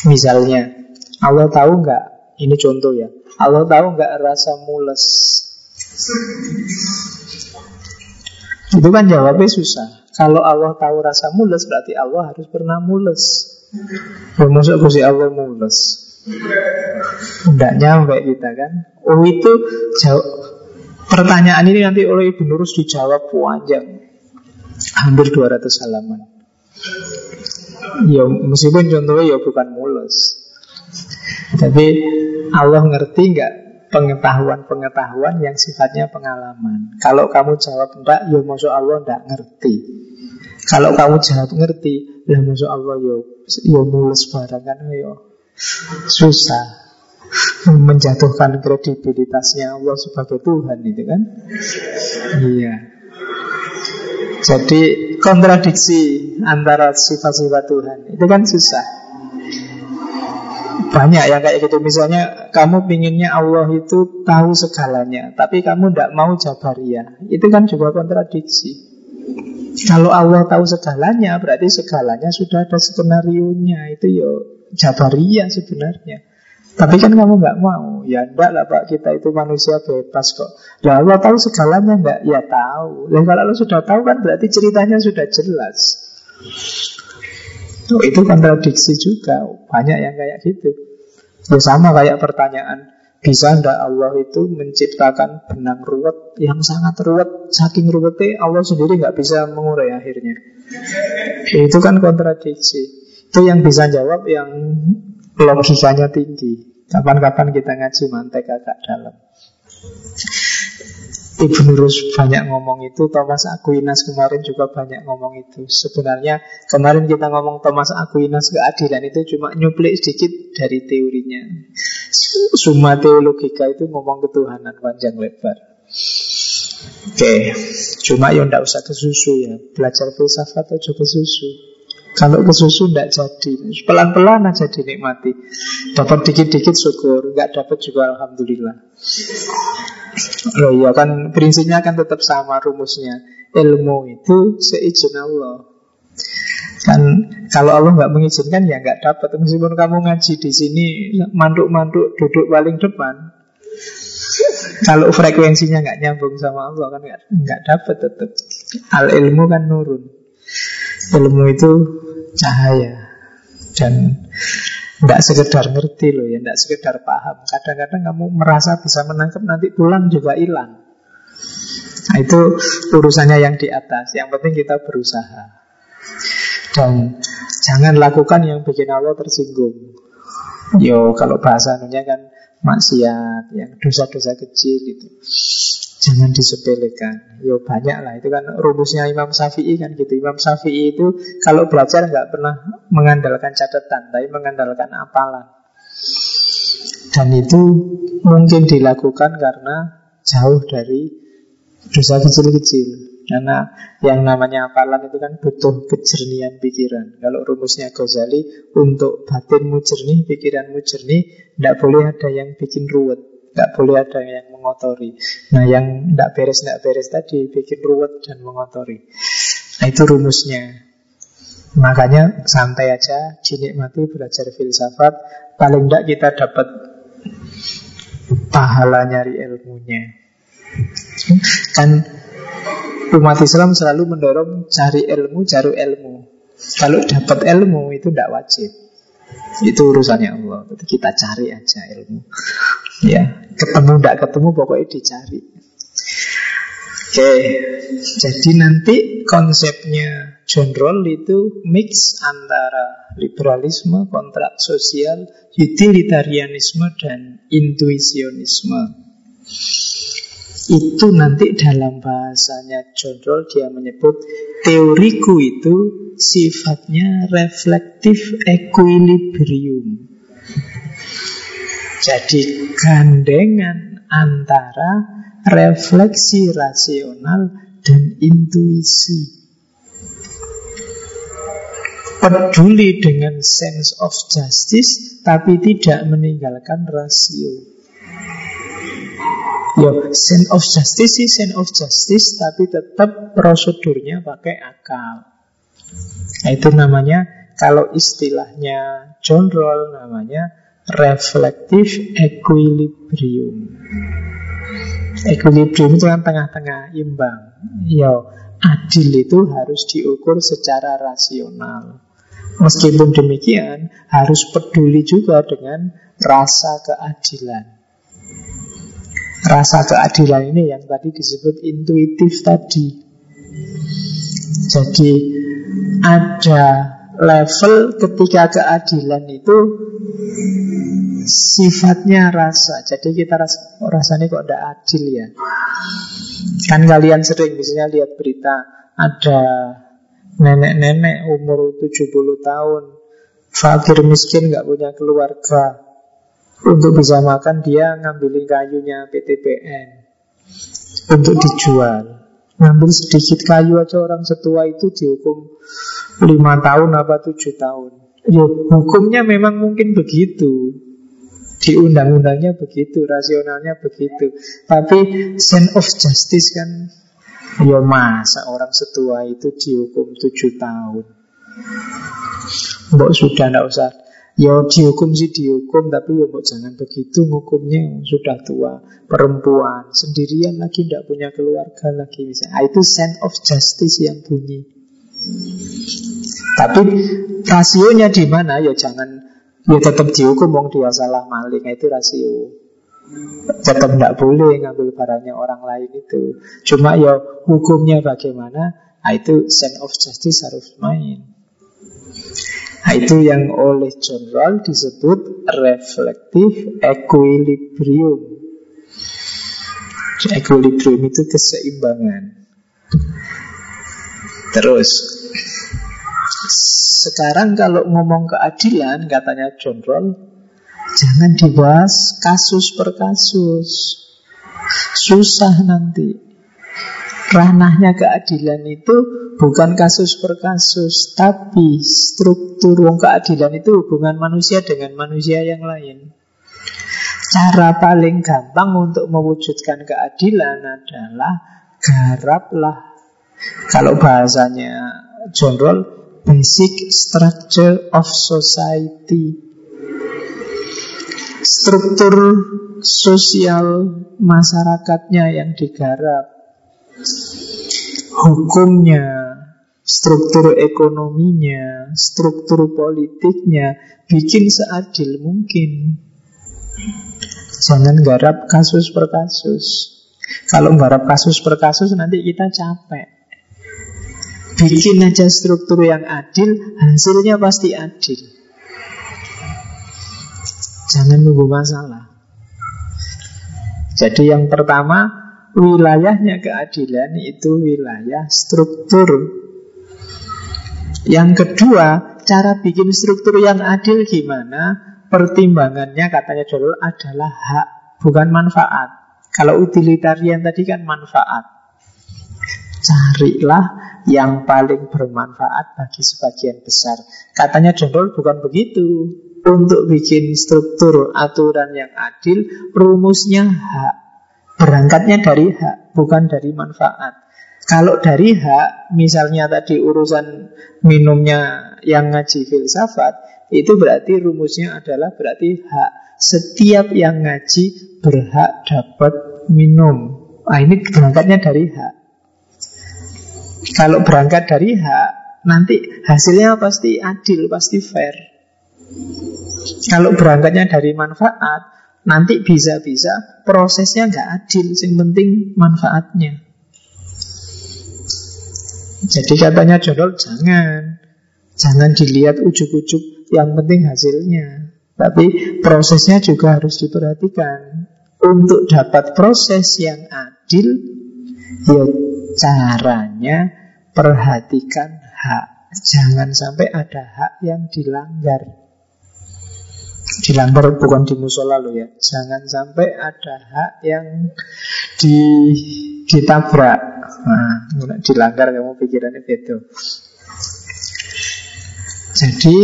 Misalnya, Allah tahu nggak? Ini contoh ya. Allah tahu nggak rasa mules? Itu kan jawabnya susah. Kalau Allah tahu rasa mules, berarti Allah harus pernah mules. Masuk kursi Allah mules Tidak nyampe kita kan? Oh itu jauh Pertanyaan ini nanti oleh Ibu Nurus dijawab panjang. Hampir 200 halaman. Ya meskipun contohnya ya bukan mules Tapi Allah ngerti nggak pengetahuan-pengetahuan yang sifatnya pengalaman. Kalau kamu jawab enggak, ya masuk Allah enggak ngerti. Kalau kamu jawab ngerti, ya masuk Allah ya ya mulus barang kan ya. Susah menjatuhkan kredibilitasnya Allah sebagai Tuhan itu kan? Iya. Jadi kontradiksi antara sifat-sifat Tuhan itu kan susah. Banyak yang kayak gitu. Misalnya kamu pinginnya Allah itu tahu segalanya Tapi kamu tidak mau Jabariyah. Itu kan juga kontradiksi Kalau Allah tahu segalanya Berarti segalanya sudah ada skenario-nya. Itu ya Jabariyah sebenarnya. Tapi kan kamu nggak mau. Ya enggak lah Pak. Kita itu manusia bebas kok. Ya Allah tahu segalanya enggak? Ya tahu. Dan kalau Allah sudah tahu kan Berarti ceritanya sudah jelas. Itu kontradiksi juga. Banyak yang kayak gitu. Ya sama kayak pertanyaan Bisa ndak Allah itu menciptakan benang ruwet Yang sangat ruwet? Saking ruwetnya Allah sendiri nggak bisa mengurai akhirnya. Itu kan kontradiksi. Itu yang bisa jawab yang logikanya tinggi. Kapan-kapan kita ngaji mantek agak dalam Ibnu Rus banyak ngomong itu Thomas Aquinas kemarin juga banyak ngomong itu. Sebenarnya kemarin kita ngomong Thomas Aquinas keadilan itu Cuma nyuplik sedikit dari teorinya. Summa teologika itu ngomong ketuhanan panjang lebar. Oke, cuma ya ndak usah ke susu ya. Belajar filsafat aja ke susu. Kalau ke susu tidak jadi. Pelan-pelan aja dinikmati. Dapat dikit-dikit syukur Nggak dapat juga Alhamdulillah Loh ya kan prinsipnya kan tetap sama rumusnya. Ilmu itu seizin Allah. Kan kalau Allah nggak mengizinkan ya nggak dapat. Meskipun kamu ngaji di sini Manduk-manduk duduk paling depan Kalau frekuensinya nggak nyambung sama Allah kan nggak dapat tetap. Al ilmu kan nurun. Ilmu itu cahaya. Dan tidak sekedar ngerti loh ya, tidak sekedar paham. Kadang-kadang kamu merasa bisa menangkap nanti pulang juga hilang. Nah, itu urusannya yang di atas. Yang penting kita berusaha. Dan jangan lakukan yang bikin Allah tersinggung. Yo, kalau bahasa kan maksiat, yang dosa-dosa kecil itu. Jangan disepelekan. Yo banyak lah itu kan rumusnya Imam Syafi'i kan gitu. Imam Syafi'i itu kalau belajar nggak pernah mengandalkan catatan, tapi mengandalkan apalan. Dan itu mungkin dilakukan karena jauh dari dosa kecil-kecil. Karena yang namanya apalan itu kan butuh kejernihan pikiran. Kalau rumusnya Ghazali, untuk batinmu jernih, pikiranmu jernih, tidak boleh ada yang bikin ruwet. Tidak boleh ada yang mengotori. Nah yang tidak beres tidak beres tadi Bikin ruwet dan mengotori. Nah itu rumusnya. Makanya santai aja Dinikmati belajar filsafat. Paling tidak kita dapat Pahala nyari ilmunya. Kan Umat Islam selalu mendorong Cari ilmu, cari ilmu. Kalau dapat ilmu itu tidak wajib itu urusannya Allah. Jadi kita cari aja ilmu. Ya, ketemu tidak ketemu pokoknya dicari. Oke, jadi nanti konsepnya John Roll itu mix antara liberalisme, kontrak sosial, utilitarianisme, dan intuisionisme. Itu nanti dalam bahasanya John Roll dia menyebut teoriku itu sifatnya reflektif equilibrium. Jadi gandengan antara refleksi rasional dan intuisi. Peduli dengan sense of justice tapi tidak meninggalkan rasio. Yo, sense of justice sih sense of justice tapi tetap prosedurnya pakai akal. Nah, itu namanya kalau istilahnya John Roll namanya reflective equilibrium. Equilibrium itu kan tengah-tengah imbang. Yo, adil itu harus diukur secara rasional. Meskipun demikian, harus peduli juga dengan rasa keadilan. Rasa keadilan ini yang tadi disebut intuitif tadi. Jadi ada level ketika keadilan itu sifatnya rasa. Jadi kita rasa, oh, rasanya kok tidak adil ya. Kan kalian sering misalnya lihat berita ada nenek-nenek umur 70 tahun fakir miskin nggak punya keluarga untuk bisa makan dia ngambilin kayunya PTPN untuk dijual ngambil sedikit kayu aja orang setua itu dihukum lima tahun apa tujuh tahun Ya, hukumnya memang mungkin begitu. Di undang-undangnya begitu, rasionalnya begitu. Tapi sense of justice kan Ya masa orang setua itu dihukum tujuh tahun Mbok sudah tidak usah Ya dihukum sih dihukum Tapi ya jangan begitu Hukumnya sudah tua. Perempuan sendirian lagi Tidak punya keluarga lagi misalnya. Ah, Itu sense of justice yang bunyi. Tapi rasionya di mana? Ya jangan Ya tetap dihukum Wong dia salah maling. Itu rasio. Tetap tidak boleh ngambil barangnya orang lain itu. Cuma ya hukumnya bagaimana? Nah, itu sense of justice harus main Nah, itu yang oleh John Rawls disebut reflective equilibrium. Equilibrium itu keseimbangan. Terus, sekarang kalau ngomong keadilan, katanya John Rawls, jangan dibahas kasus per kasus. Susah nanti. Ranahnya keadilan itu bukan kasus per kasus, tapi struktur wong keadilan itu hubungan manusia dengan manusia yang lain. Cara paling gampang untuk mewujudkan keadilan adalah garaplah. Kalau bahasanya John Rawls, basic structure of society. Struktur sosial masyarakatnya yang digarap hukumnya, struktur ekonominya, struktur politiknya, bikin seadil mungkin. Jangan garap kasus per kasus. Kalau garap kasus per kasus nanti kita capek. Bikin aja struktur yang adil, hasilnya pasti adil. Jangan nunggu masalah. Jadi yang pertama wilayahnya keadilan itu wilayah struktur. Yang kedua, cara bikin struktur yang adil gimana? Pertimbangannya katanya dulu adalah hak, bukan manfaat. Kalau utilitarian tadi kan manfaat. Carilah yang paling bermanfaat bagi sebagian besar. Katanya Jondol bukan begitu. Untuk bikin struktur aturan yang adil, rumusnya hak. Berangkatnya dari hak, bukan dari manfaat. Kalau dari hak, misalnya tadi urusan minumnya yang ngaji filsafat, itu berarti rumusnya adalah berarti hak. Setiap yang ngaji berhak dapat minum. Nah, ini berangkatnya dari hak. Kalau berangkat dari hak, nanti hasilnya pasti adil, pasti fair. Kalau berangkatnya dari manfaat, Nanti bisa-bisa prosesnya nggak adil, yang penting manfaatnya. Jadi katanya Jodol jangan, jangan dilihat ujuk-ujuk, yang penting hasilnya. Tapi prosesnya juga harus diperhatikan. Untuk dapat proses yang adil, ya caranya perhatikan hak. Jangan sampai ada hak yang dilanggar. Dilanggar bukan di musola lo ya. Jangan sampai ada hak yang di, ditabrak. Nah, dilanggar kamu pikirannya beda. Jadi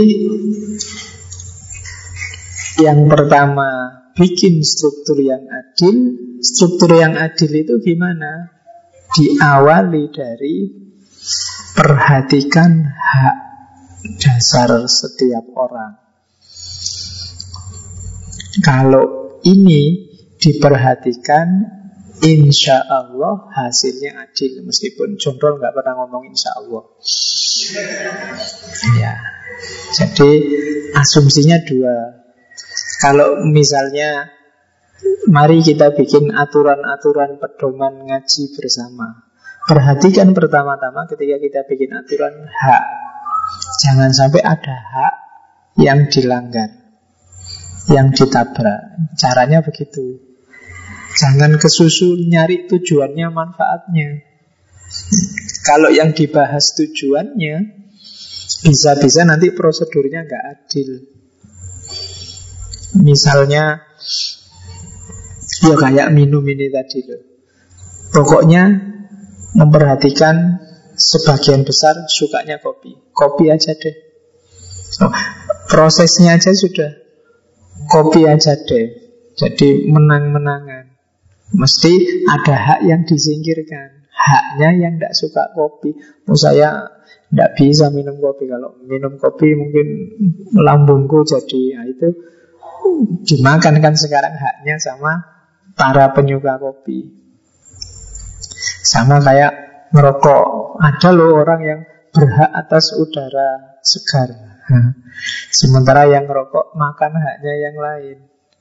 Yang pertama Bikin struktur yang adil. Struktur yang adil itu gimana? Diawali dari Perhatikan hak dasar setiap orang kalau ini diperhatikan Insya Allah hasilnya adil. Meskipun Jondol nggak pernah ngomong Insya Allah Ya. Jadi asumsinya dua. Kalau misalnya Mari kita bikin aturan-aturan pedoman ngaji bersama. Perhatikan pertama-tama ketika kita bikin aturan hak. Jangan sampai ada hak yang dilanggar yang ditabrak. Caranya begitu. Jangan kesusu nyari tujuannya, manfaatnya. Kalau yang dibahas tujuannya, bisa-bisa nanti prosedurnya nggak adil. Misalnya, ya kayak minum ini tadi loh. Pokoknya memperhatikan sebagian besar sukanya kopi. Kopi aja deh. Oh, Prosesnya aja sudah kopi aja deh. Jadi menang-menangan. Mesti ada hak yang disingkirkan. Haknya yang tidak suka kopi. Oh saya tidak bisa minum kopi. Kalau minum kopi mungkin lambungku jadi. Nah, itu dimakan kan sekarang haknya sama para penyuka kopi. Sama kayak merokok. Ada loh orang yang berhak atas udara segar. Sementara yang merokok makan haknya yang lain.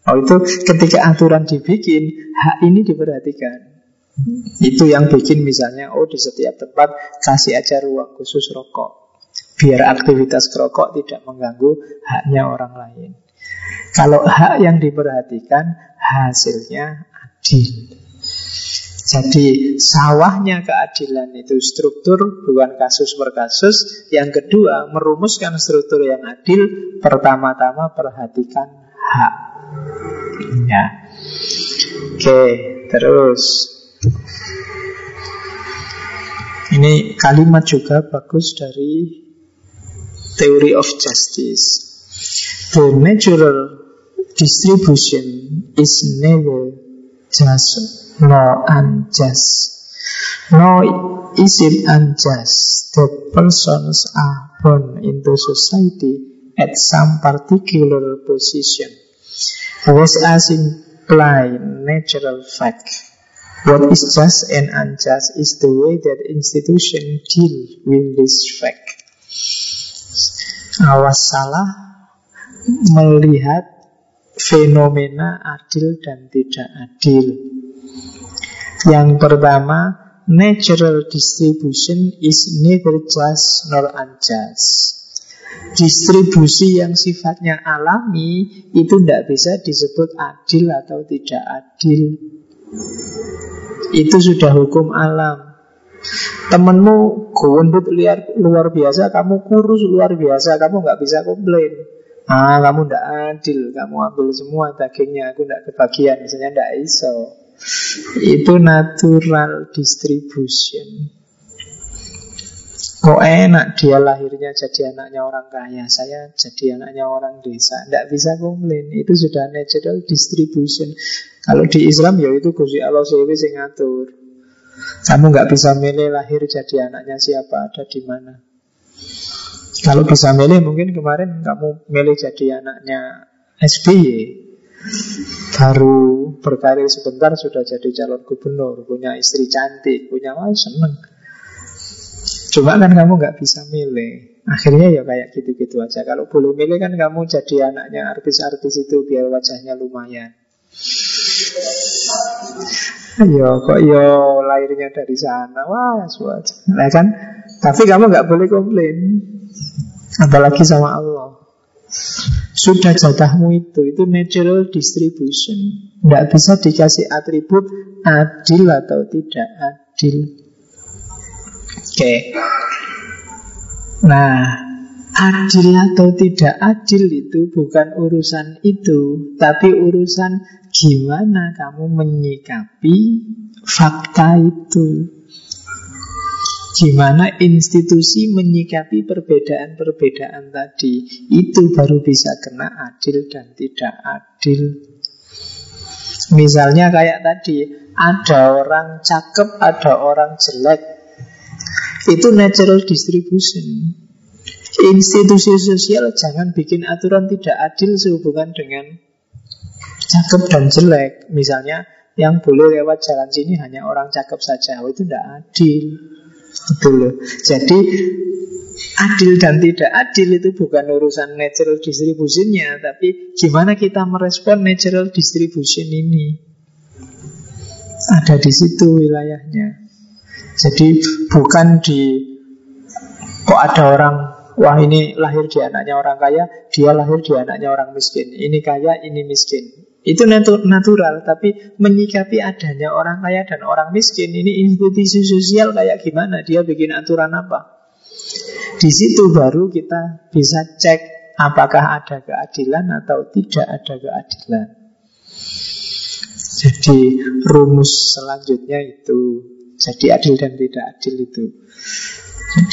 Oh itu ketika aturan dibikin, hak ini diperhatikan. Itu yang bikin misalnya, oh di setiap tempat kasih aja ruang khusus rokok. Biar aktivitas kerokok tidak mengganggu haknya orang lain. Kalau hak yang diperhatikan, hasilnya adil. Jadi sawahnya keadilan itu struktur bukan kasus per kasus. Yang kedua merumuskan struktur yang adil pertama-tama perhatikan hak. Ya. Oke, terus ini kalimat juga bagus dari Theory of Justice. The natural distribution is never just nor unjust. Nor is it unjust that persons are born into society at some particular position, was as imply natural fact. What is just and unjust is the way that institution deal with this fact. Awas salah melihat fenomena adil dan tidak adil. Yang pertama, natural distribution is neither just nor unjust. Distribusi yang sifatnya alami itu tidak bisa disebut adil atau tidak adil. Itu sudah hukum alam. Temenmu gondut liar, luar biasa, kamu kurus luar biasa, kamu nggak bisa komplain. Ah, kamu tidak adil, kamu ambil semua dagingnya, aku tidak kebagian, misalnya tidak iso. Itu natural distribution. Kok enak dia lahirnya jadi anaknya orang kaya Saya jadi anaknya orang desa. Tidak bisa komplain Itu sudah natural distribution. Kalau di Islam ya itu Gusti Allah Sewi sing ngatur. Kamu nggak bisa milih lahir jadi anaknya siapa Ada di mana. Kalau bisa milih mungkin kemarin Kamu milih jadi anaknya SBY Baru berkarir sebentar sudah jadi calon gubernur, punya istri cantik, punya wah seneng. Cuma kan kamu nggak bisa milih. Akhirnya ya kayak gitu-gitu aja. Kalau boleh milih kan kamu jadi anaknya artis-artis itu biar wajahnya lumayan. Yo kok yo lahirnya dari sana, wah suatu. Nah kan, tapi kamu nggak boleh komplain, apalagi sama Allah. Sudah jatahmu itu Itu natural distribution. Tidak bisa dikasih atribut Adil atau tidak adil. Oke. Okay. Nah Adil atau tidak adil itu bukan urusan itu Tapi urusan gimana kamu menyikapi fakta itu Gimana institusi menyikapi perbedaan-perbedaan tadi. Itu baru bisa kena adil dan tidak adil. Misalnya kayak tadi Ada orang cakep, ada orang jelek. Itu natural distribution. Institusi sosial jangan bikin aturan tidak adil sehubungan dengan cakep dan jelek. Misalnya yang boleh lewat jalan sini hanya orang cakep saja. Oh, Itu tidak adil Loh. Jadi adil dan tidak adil itu bukan urusan natural distributionnya, tapi gimana kita merespon natural distribution ini. Ada di situ wilayahnya. Jadi bukan di kok ada orang wah ini lahir di anaknya orang kaya, dia lahir di anaknya orang miskin. Ini kaya, ini miskin. Itu natural, tapi menyikapi adanya orang kaya dan orang miskin ini institusi sosial kayak gimana? Dia bikin aturan apa? Di situ baru kita bisa cek apakah ada keadilan atau tidak ada keadilan. Jadi rumus selanjutnya itu jadi adil dan tidak adil itu.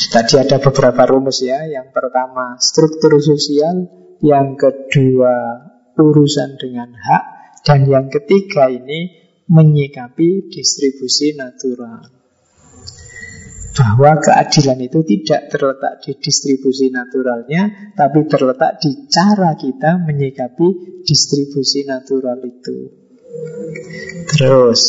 Tadi ada beberapa rumus ya. Yang pertama struktur sosial yang kedua urusan dengan hak, dan yang ketiga ini menyikapi distribusi natural. Bahwa keadilan itu tidak terletak di distribusi naturalnya, tapi terletak di cara kita menyikapi distribusi natural itu. Terus,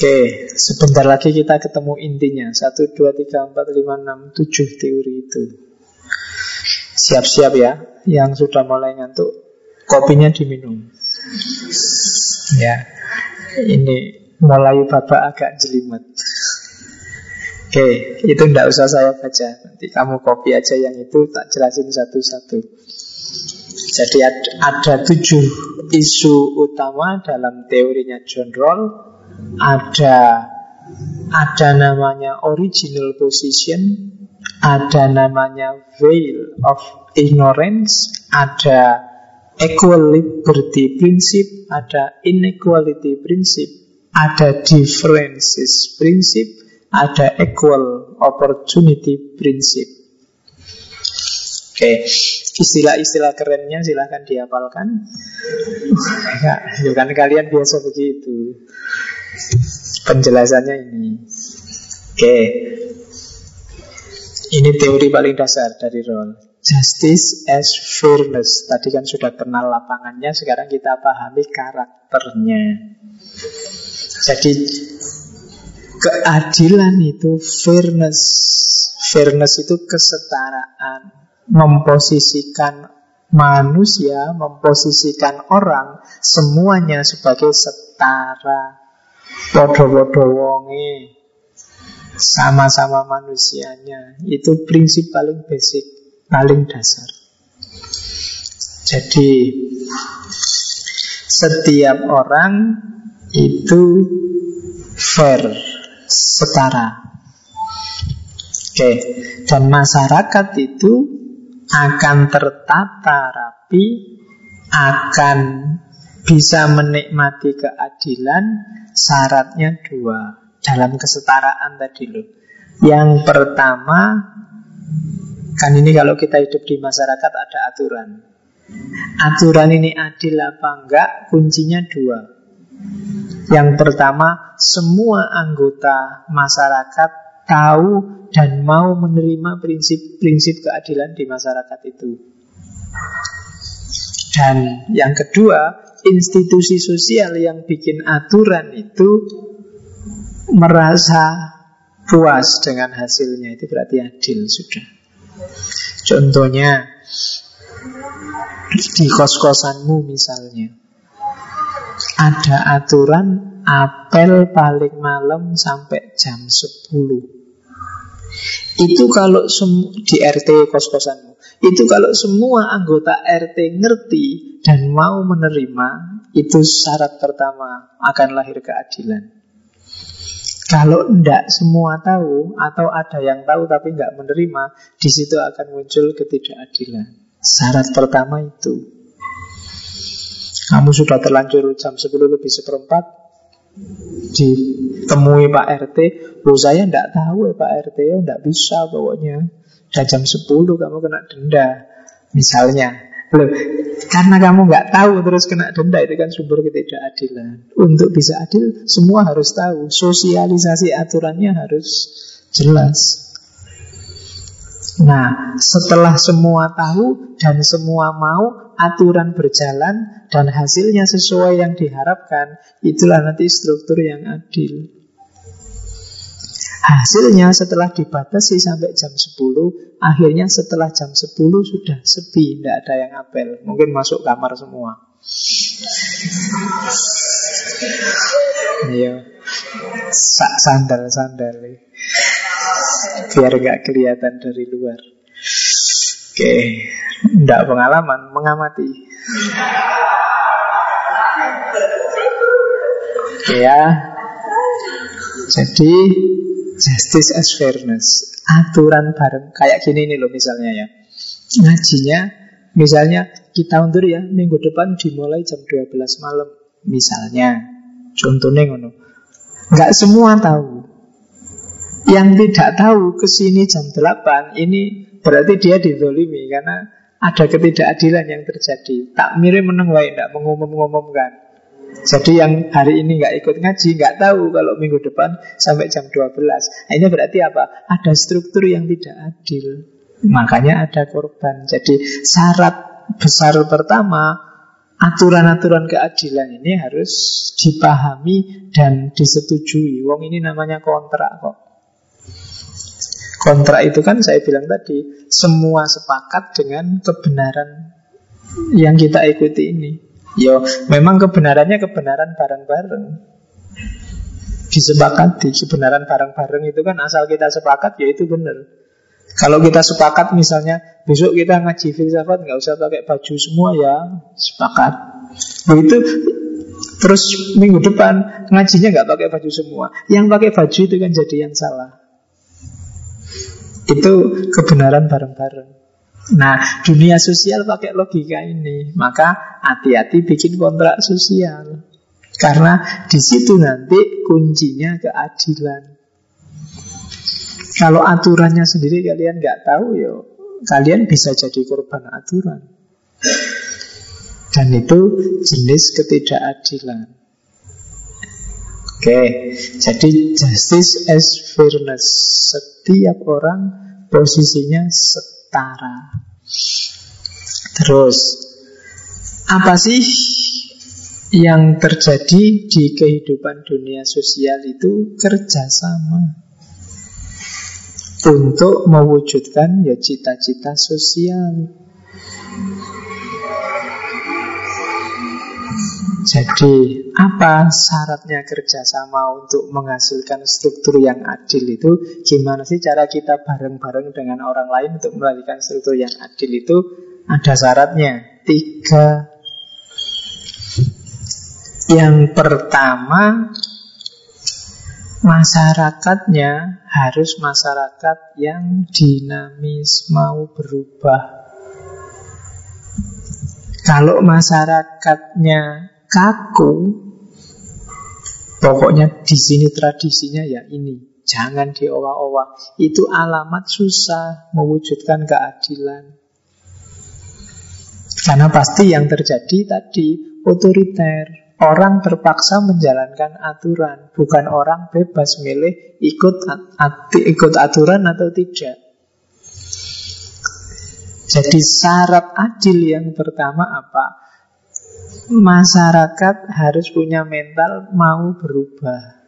Oke, sebentar lagi kita ketemu intinya. 1, 2, 3, 4, 5, 6, 7 teori itu. Siap-siap ya, yang sudah mulai ngantuk, kopinya diminum. Ya, ini mulai babak agak jelimet. Oke, itu tidak usah saya baca. Nanti kamu kopi aja yang itu, tak jelasin satu-satu. Jadi ada tujuh isu utama dalam teorinya John Rawls ada ada namanya original position, ada namanya veil of ignorance, ada equal liberty principle, ada inequality principle, ada differences principle, ada equal opportunity principle. Oke, okay. istilah-istilah kerennya silahkan dihafalkan. Ya, kan kalian biasa begitu. Penjelasannya ini. Oke. Ini teori paling dasar dari Rawls. Justice as fairness. Tadi kan sudah kenal lapangannya, sekarang kita pahami karakternya. Jadi keadilan itu fairness. Fairness itu kesetaraan, memposisikan manusia, memposisikan orang semuanya sebagai setara Podo-podo wonge Sama-sama manusianya Itu prinsip paling basic Paling dasar. Jadi Setiap orang Itu Fair Setara. Oke Dan masyarakat itu Akan tertata rapi Akan bisa menikmati keadilan syaratnya dua dalam kesetaraan tadi loh. Yang pertama kan ini kalau kita hidup di masyarakat ada aturan. Aturan ini adil apa enggak? Kuncinya dua. Yang pertama, semua anggota masyarakat tahu dan mau menerima prinsip-prinsip keadilan di masyarakat itu. Dan yang kedua, institusi sosial yang bikin aturan itu merasa puas dengan hasilnya itu berarti adil sudah. Contohnya di kos-kosanmu misalnya ada aturan apel paling malam sampai jam 10. Itu kalau di RT kos-kosanmu itu kalau semua anggota RT ngerti dan mau menerima, itu syarat pertama akan lahir keadilan. Kalau tidak semua tahu atau ada yang tahu tapi nggak menerima, di situ akan muncul ketidakadilan. Syarat pertama itu. Kamu sudah terlanjur jam 10 lebih seperempat ditemui Pak RT, loh saya tidak tahu ya Pak RT, ya tidak bisa pokoknya. Udah jam 10 kamu kena denda Misalnya Loh, karena kamu nggak tahu terus kena denda itu kan sumber ketidakadilan. Untuk bisa adil, semua harus tahu. Sosialisasi aturannya harus jelas. Nah, setelah semua tahu dan semua mau, aturan berjalan dan hasilnya sesuai yang diharapkan, itulah nanti struktur yang adil. Hasilnya setelah dibatasi sampai jam 10 Akhirnya setelah jam 10 sudah sepi Tidak ada yang apel Mungkin masuk kamar semua. Iya. Sak sandal-sandal. Biar gak kelihatan dari luar. Oke. Tidak pengalaman Mengamati. Oke ya. Jadi Justice as fairness Aturan bareng. Kayak gini nih loh misalnya ya. Ngajinya Misalnya kita undur ya Minggu depan dimulai jam 12 malam Misalnya. Contohnya ngono. Gak semua tahu. Yang tidak tahu ke sini jam 8 ini berarti dia didolimi karena ada ketidakadilan yang terjadi. Tak mirip meneng wae tidak mengumum-ngumumkan. Jadi yang hari ini nggak ikut ngaji nggak tahu kalau minggu depan sampai jam 12. Nah, ini berarti apa? Ada struktur yang tidak adil. Makanya ada korban. Jadi syarat besar pertama aturan-aturan keadilan ini harus dipahami dan disetujui. Wong ini namanya kontrak kok. Kontrak itu kan saya bilang tadi semua sepakat dengan kebenaran yang kita ikuti ini. Yo, memang kebenarannya kebenaran bareng-bareng. Disepakati kebenaran bareng-bareng itu kan asal kita sepakat ya itu benar. Kalau kita sepakat misalnya besok kita ngaji filsafat nggak usah pakai baju semua ya sepakat. Begitu terus minggu depan ngajinya nggak pakai baju semua. Yang pakai baju itu kan jadi yang salah. Itu kebenaran bareng-bareng. Nah, dunia sosial pakai logika ini. Maka hati-hati bikin kontrak sosial. Karena di situ nanti kuncinya keadilan. Kalau aturannya sendiri kalian nggak tahu ya kalian bisa jadi korban aturan. Dan itu jenis ketidakadilan. Oke, jadi justice as fairness. Setiap orang posisinya setara. Terus, apa sih yang terjadi di kehidupan dunia sosial itu kerjasama untuk mewujudkan ya cita-cita sosial. Jadi apa syaratnya kerjasama untuk menghasilkan struktur yang adil itu? Gimana sih cara kita bareng-bareng dengan orang lain untuk melahirkan struktur yang adil itu? Ada syaratnya. Tiga. Yang pertama Masyarakatnya harus masyarakat yang dinamis mau berubah. Kalau masyarakatnya kaku, pokoknya di sini tradisinya ya ini, jangan diowa-owa. Itu alamat susah mewujudkan keadilan. Karena pasti yang terjadi tadi otoriter, Orang terpaksa menjalankan aturan, bukan orang bebas milih ikut ati, ikut aturan atau tidak. Jadi syarat adil yang pertama apa? Masyarakat harus punya mental mau berubah.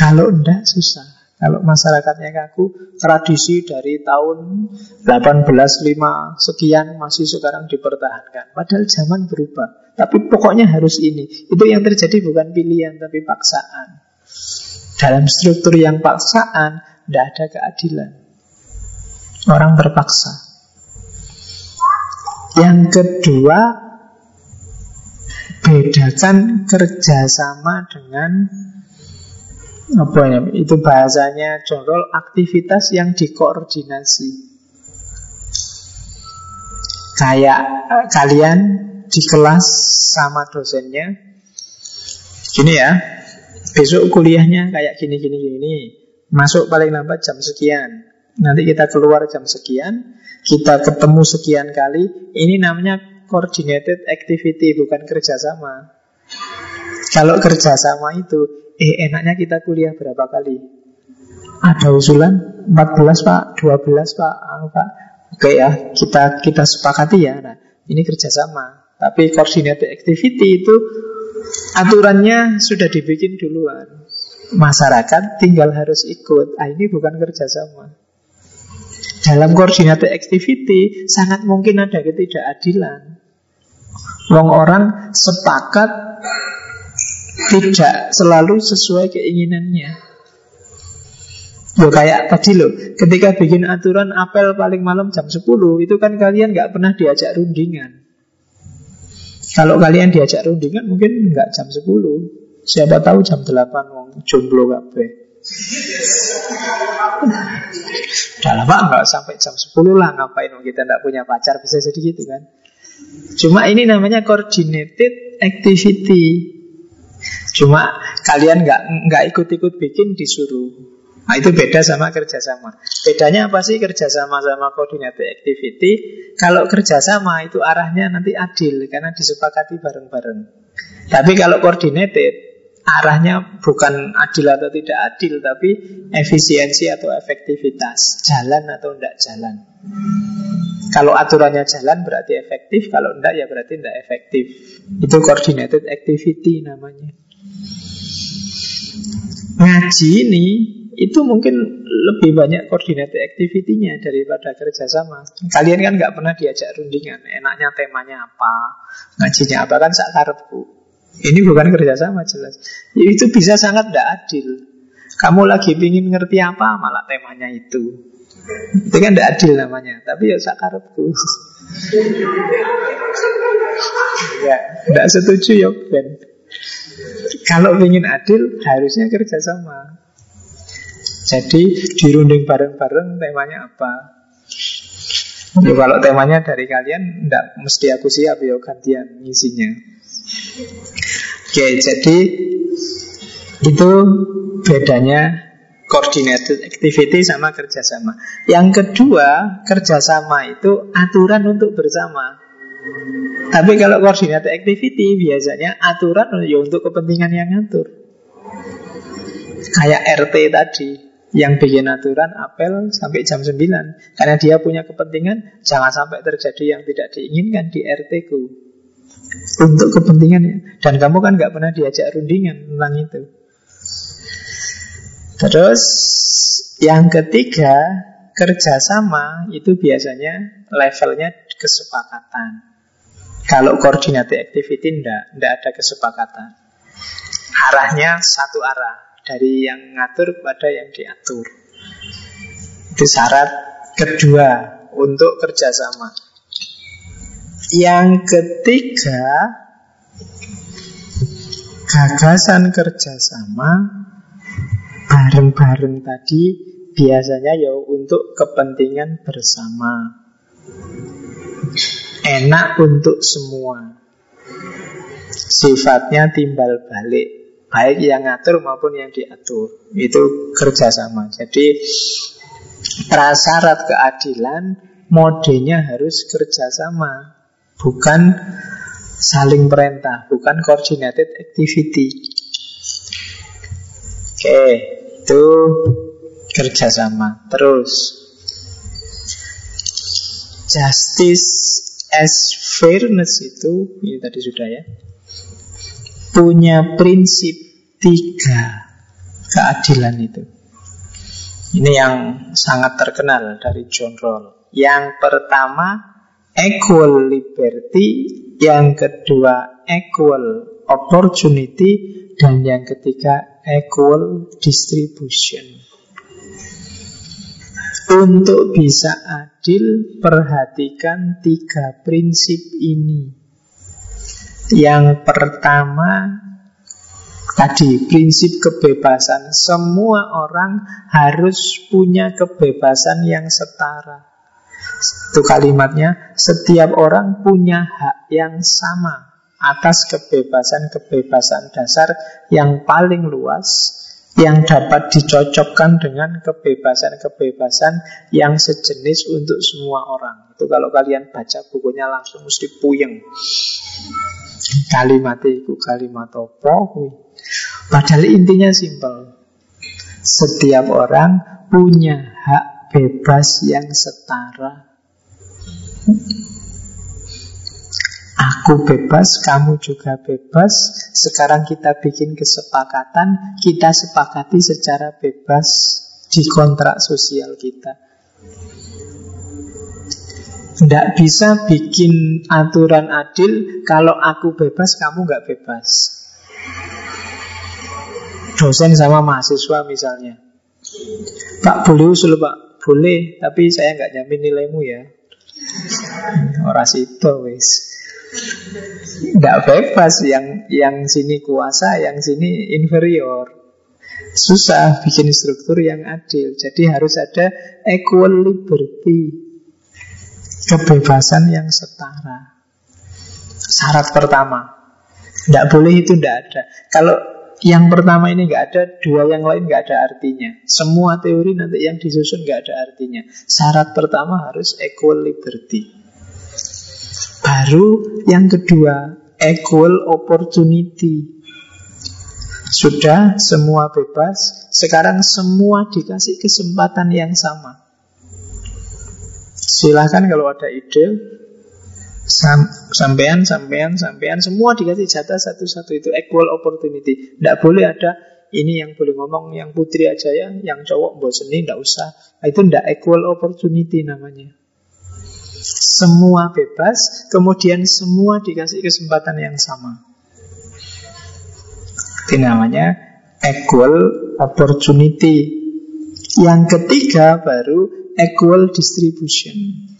Kalau enggak susah. Kalau masyarakatnya kaku, tradisi dari tahun 1805 sekian masih sekarang dipertahankan. Padahal zaman berubah. Tapi pokoknya harus ini. Itu yang terjadi bukan pilihan tapi paksaan. Dalam struktur yang paksaan, tidak ada keadilan. Orang terpaksa. Yang kedua, bedakan kerjasama dengan apa ya? Itu bahasanya Jorol aktivitas yang dikoordinasi. Kayak eh, kalian di kelas sama dosennya gini ya besok kuliahnya kayak gini gini gini masuk paling lambat jam sekian nanti kita keluar jam sekian kita ketemu sekian kali ini namanya coordinated activity bukan kerjasama kalau kerjasama itu Eh enaknya kita kuliah berapa kali? Ada usulan 14 pak, 12 pak, anu, pak. Oke ya, kita kita sepakati ya. Nah, ini kerjasama. Tapi coordinated activity itu aturannya sudah dibikin duluan. Masyarakat tinggal harus ikut. Ah, ini bukan kerjasama. Dalam coordinated activity sangat mungkin ada ketidakadilan. Wong orang sepakat tidak selalu sesuai keinginannya. Loh kayak tadi loh, ketika bikin aturan apel paling malam jam 10, itu kan kalian nggak pernah diajak rundingan. Kalau kalian diajak rundingan mungkin nggak jam 10. Siapa tahu jam 8 wong jomblo kabeh. Udah lama nggak sampai jam 10 lah ngapain kita nggak punya pacar bisa jadi gitu kan. Cuma ini namanya coordinated activity Cuma Kalian nggak nggak ikut-ikut bikin disuruh. Nah, itu beda sama kerjasama. Bedanya apa sih kerjasama sama coordinated activity? Kalau kerjasama itu arahnya nanti adil karena disepakati bareng-bareng. Tapi kalau coordinated arahnya bukan adil atau tidak adil, tapi efisiensi atau efektivitas, jalan atau tidak jalan. Kalau aturannya jalan berarti efektif, kalau tidak ya berarti tidak efektif. Itu coordinated activity namanya. Ngaji ini itu mungkin lebih banyak koordinatif activity-nya daripada kerjasama. Kalian kan nggak pernah diajak rundingan, enaknya temanya apa, ngajinya apa kan sakarepku. Ini bukan kerjasama jelas. Itu bisa sangat tidak adil. Kamu lagi ingin ngerti apa, malah temanya itu. Itu kan tidak adil namanya. Tapi ya sakarepku. ya, tidak setuju ya Ben. Kalau ingin adil, harusnya kerjasama. Jadi dirunding bareng-bareng temanya apa? Ya, kalau temanya dari kalian Tidak mesti aku siap ya gantian ngisinya Oke jadi Itu bedanya Coordinated activity sama kerjasama. Yang kedua Kerjasama itu aturan untuk bersama. Tapi kalau coordinated activity Biasanya aturan ya untuk kepentingan yang ngatur. Kayak RT tadi yang bikin aturan apel sampai jam 9 karena dia punya kepentingan jangan sampai terjadi yang tidak diinginkan di RT ku untuk kepentingannya dan kamu kan nggak pernah diajak rundingan tentang itu terus yang ketiga kerjasama itu biasanya levelnya kesepakatan kalau koordinasi activity ndak ndak ada kesepakatan arahnya satu arah dari yang ngatur kepada yang diatur. Itu syarat kedua untuk kerjasama. Yang ketiga, gagasan kerjasama bareng-bareng tadi biasanya ya untuk kepentingan bersama. Enak untuk semua. Sifatnya timbal balik baik yang ngatur maupun yang diatur itu kerjasama jadi prasyarat keadilan modenya harus kerjasama bukan saling perintah bukan coordinated activity oke itu kerjasama terus justice as fairness itu ini tadi sudah ya punya prinsip tiga keadilan itu. Ini yang sangat terkenal dari John Rawls. Yang pertama equal liberty, yang kedua equal opportunity, dan yang ketiga equal distribution. Untuk bisa adil, perhatikan tiga prinsip ini. Yang pertama tadi prinsip kebebasan. Semua orang harus punya kebebasan yang setara. Itu kalimatnya, setiap orang punya hak yang sama atas kebebasan-kebebasan dasar yang paling luas yang dapat dicocokkan dengan kebebasan-kebebasan yang sejenis untuk semua orang. Itu kalau kalian baca bukunya langsung mesti puyeng. Kalimat itu kalimat apa? Padahal intinya simpel. Setiap orang punya hak bebas yang setara. Aku bebas, kamu juga bebas. Sekarang kita bikin kesepakatan, kita sepakati secara bebas di kontrak sosial kita. Tidak bisa bikin aturan adil kalau aku bebas, kamu nggak bebas. Dosen sama mahasiswa misalnya. Pak boleh usul pak? Boleh, tapi saya nggak jamin nilaimu ya. Orang itu wis. Tidak bebas yang yang sini kuasa, yang sini inferior. Susah bikin struktur yang adil. Jadi harus ada equal liberty kebebasan yang setara. Syarat pertama. Tidak boleh itu tidak ada. Kalau yang pertama ini nggak ada, dua yang lain nggak ada artinya. Semua teori nanti yang disusun nggak ada artinya. Syarat pertama harus equal liberty. Baru yang kedua, equal opportunity. Sudah semua bebas, sekarang semua dikasih kesempatan yang sama. Silahkan kalau ada ide, Sam, sampean, sampean, sampean, semua dikasih jatah satu-satu itu equal opportunity. Tidak boleh ada ini yang boleh ngomong yang putri aja ya, yang cowok bosen tidak usah. Itu tidak equal opportunity namanya. Semua bebas, kemudian semua dikasih kesempatan yang sama. Itu namanya equal opportunity. Yang ketiga baru equal distribution.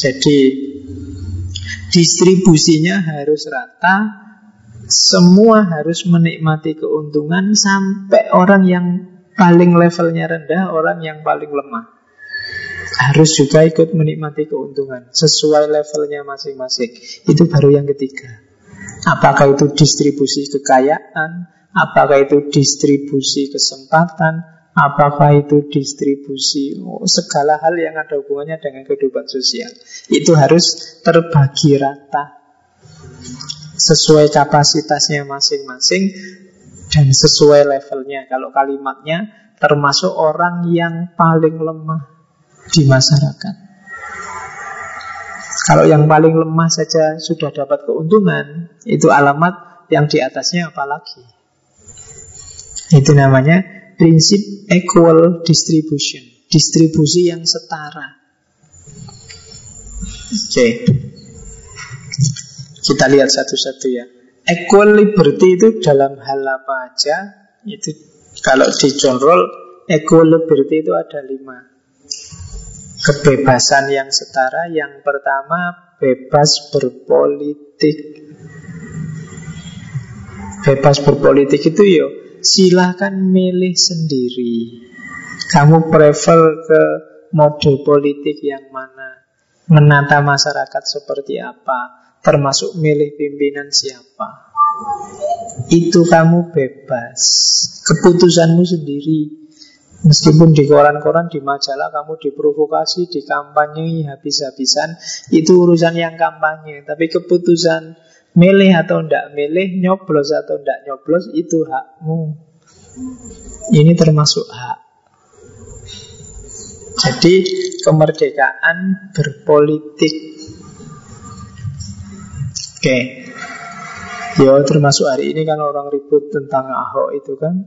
Jadi distribusinya harus rata, semua harus menikmati keuntungan sampai orang yang paling levelnya rendah, orang yang paling lemah. Harus juga ikut menikmati keuntungan sesuai levelnya masing-masing. Itu baru yang ketiga. Apakah itu distribusi kekayaan, apakah itu distribusi kesempatan, Apakah itu distribusi? Oh, Segala hal yang ada hubungannya dengan kehidupan sosial. Itu harus terbagi rata. Sesuai kapasitasnya masing-masing Dan sesuai levelnya. Kalau kalimatnya termasuk orang yang paling lemah di masyarakat. Kalau yang paling lemah saja sudah dapat keuntungan Itu alamat yang di atasnya apalagi. Itu namanya prinsip equal distribution, distribusi yang setara. Oke. Okay. Kita lihat satu-satu ya. Equal liberty itu dalam hal apa aja? Itu kalau di John Roll, equal liberty itu ada lima. Kebebasan yang setara. Yang pertama, bebas berpolitik. Bebas berpolitik itu yo silahkan milih sendiri. Kamu prefer ke mode politik yang mana? Menata masyarakat seperti apa? Termasuk milih pimpinan siapa? Itu kamu bebas. Keputusanmu sendiri. Meskipun di koran-koran, di majalah kamu diprovokasi, dikampanye habis-habisan, itu urusan yang kampanye. Tapi keputusan Milih atau tidak milih, nyoblos atau tidak nyoblos, itu hakmu. Ini termasuk hak. Jadi kemerdekaan berpolitik. Oke. Yo termasuk hari ini kan orang ribut tentang Ahok itu kan.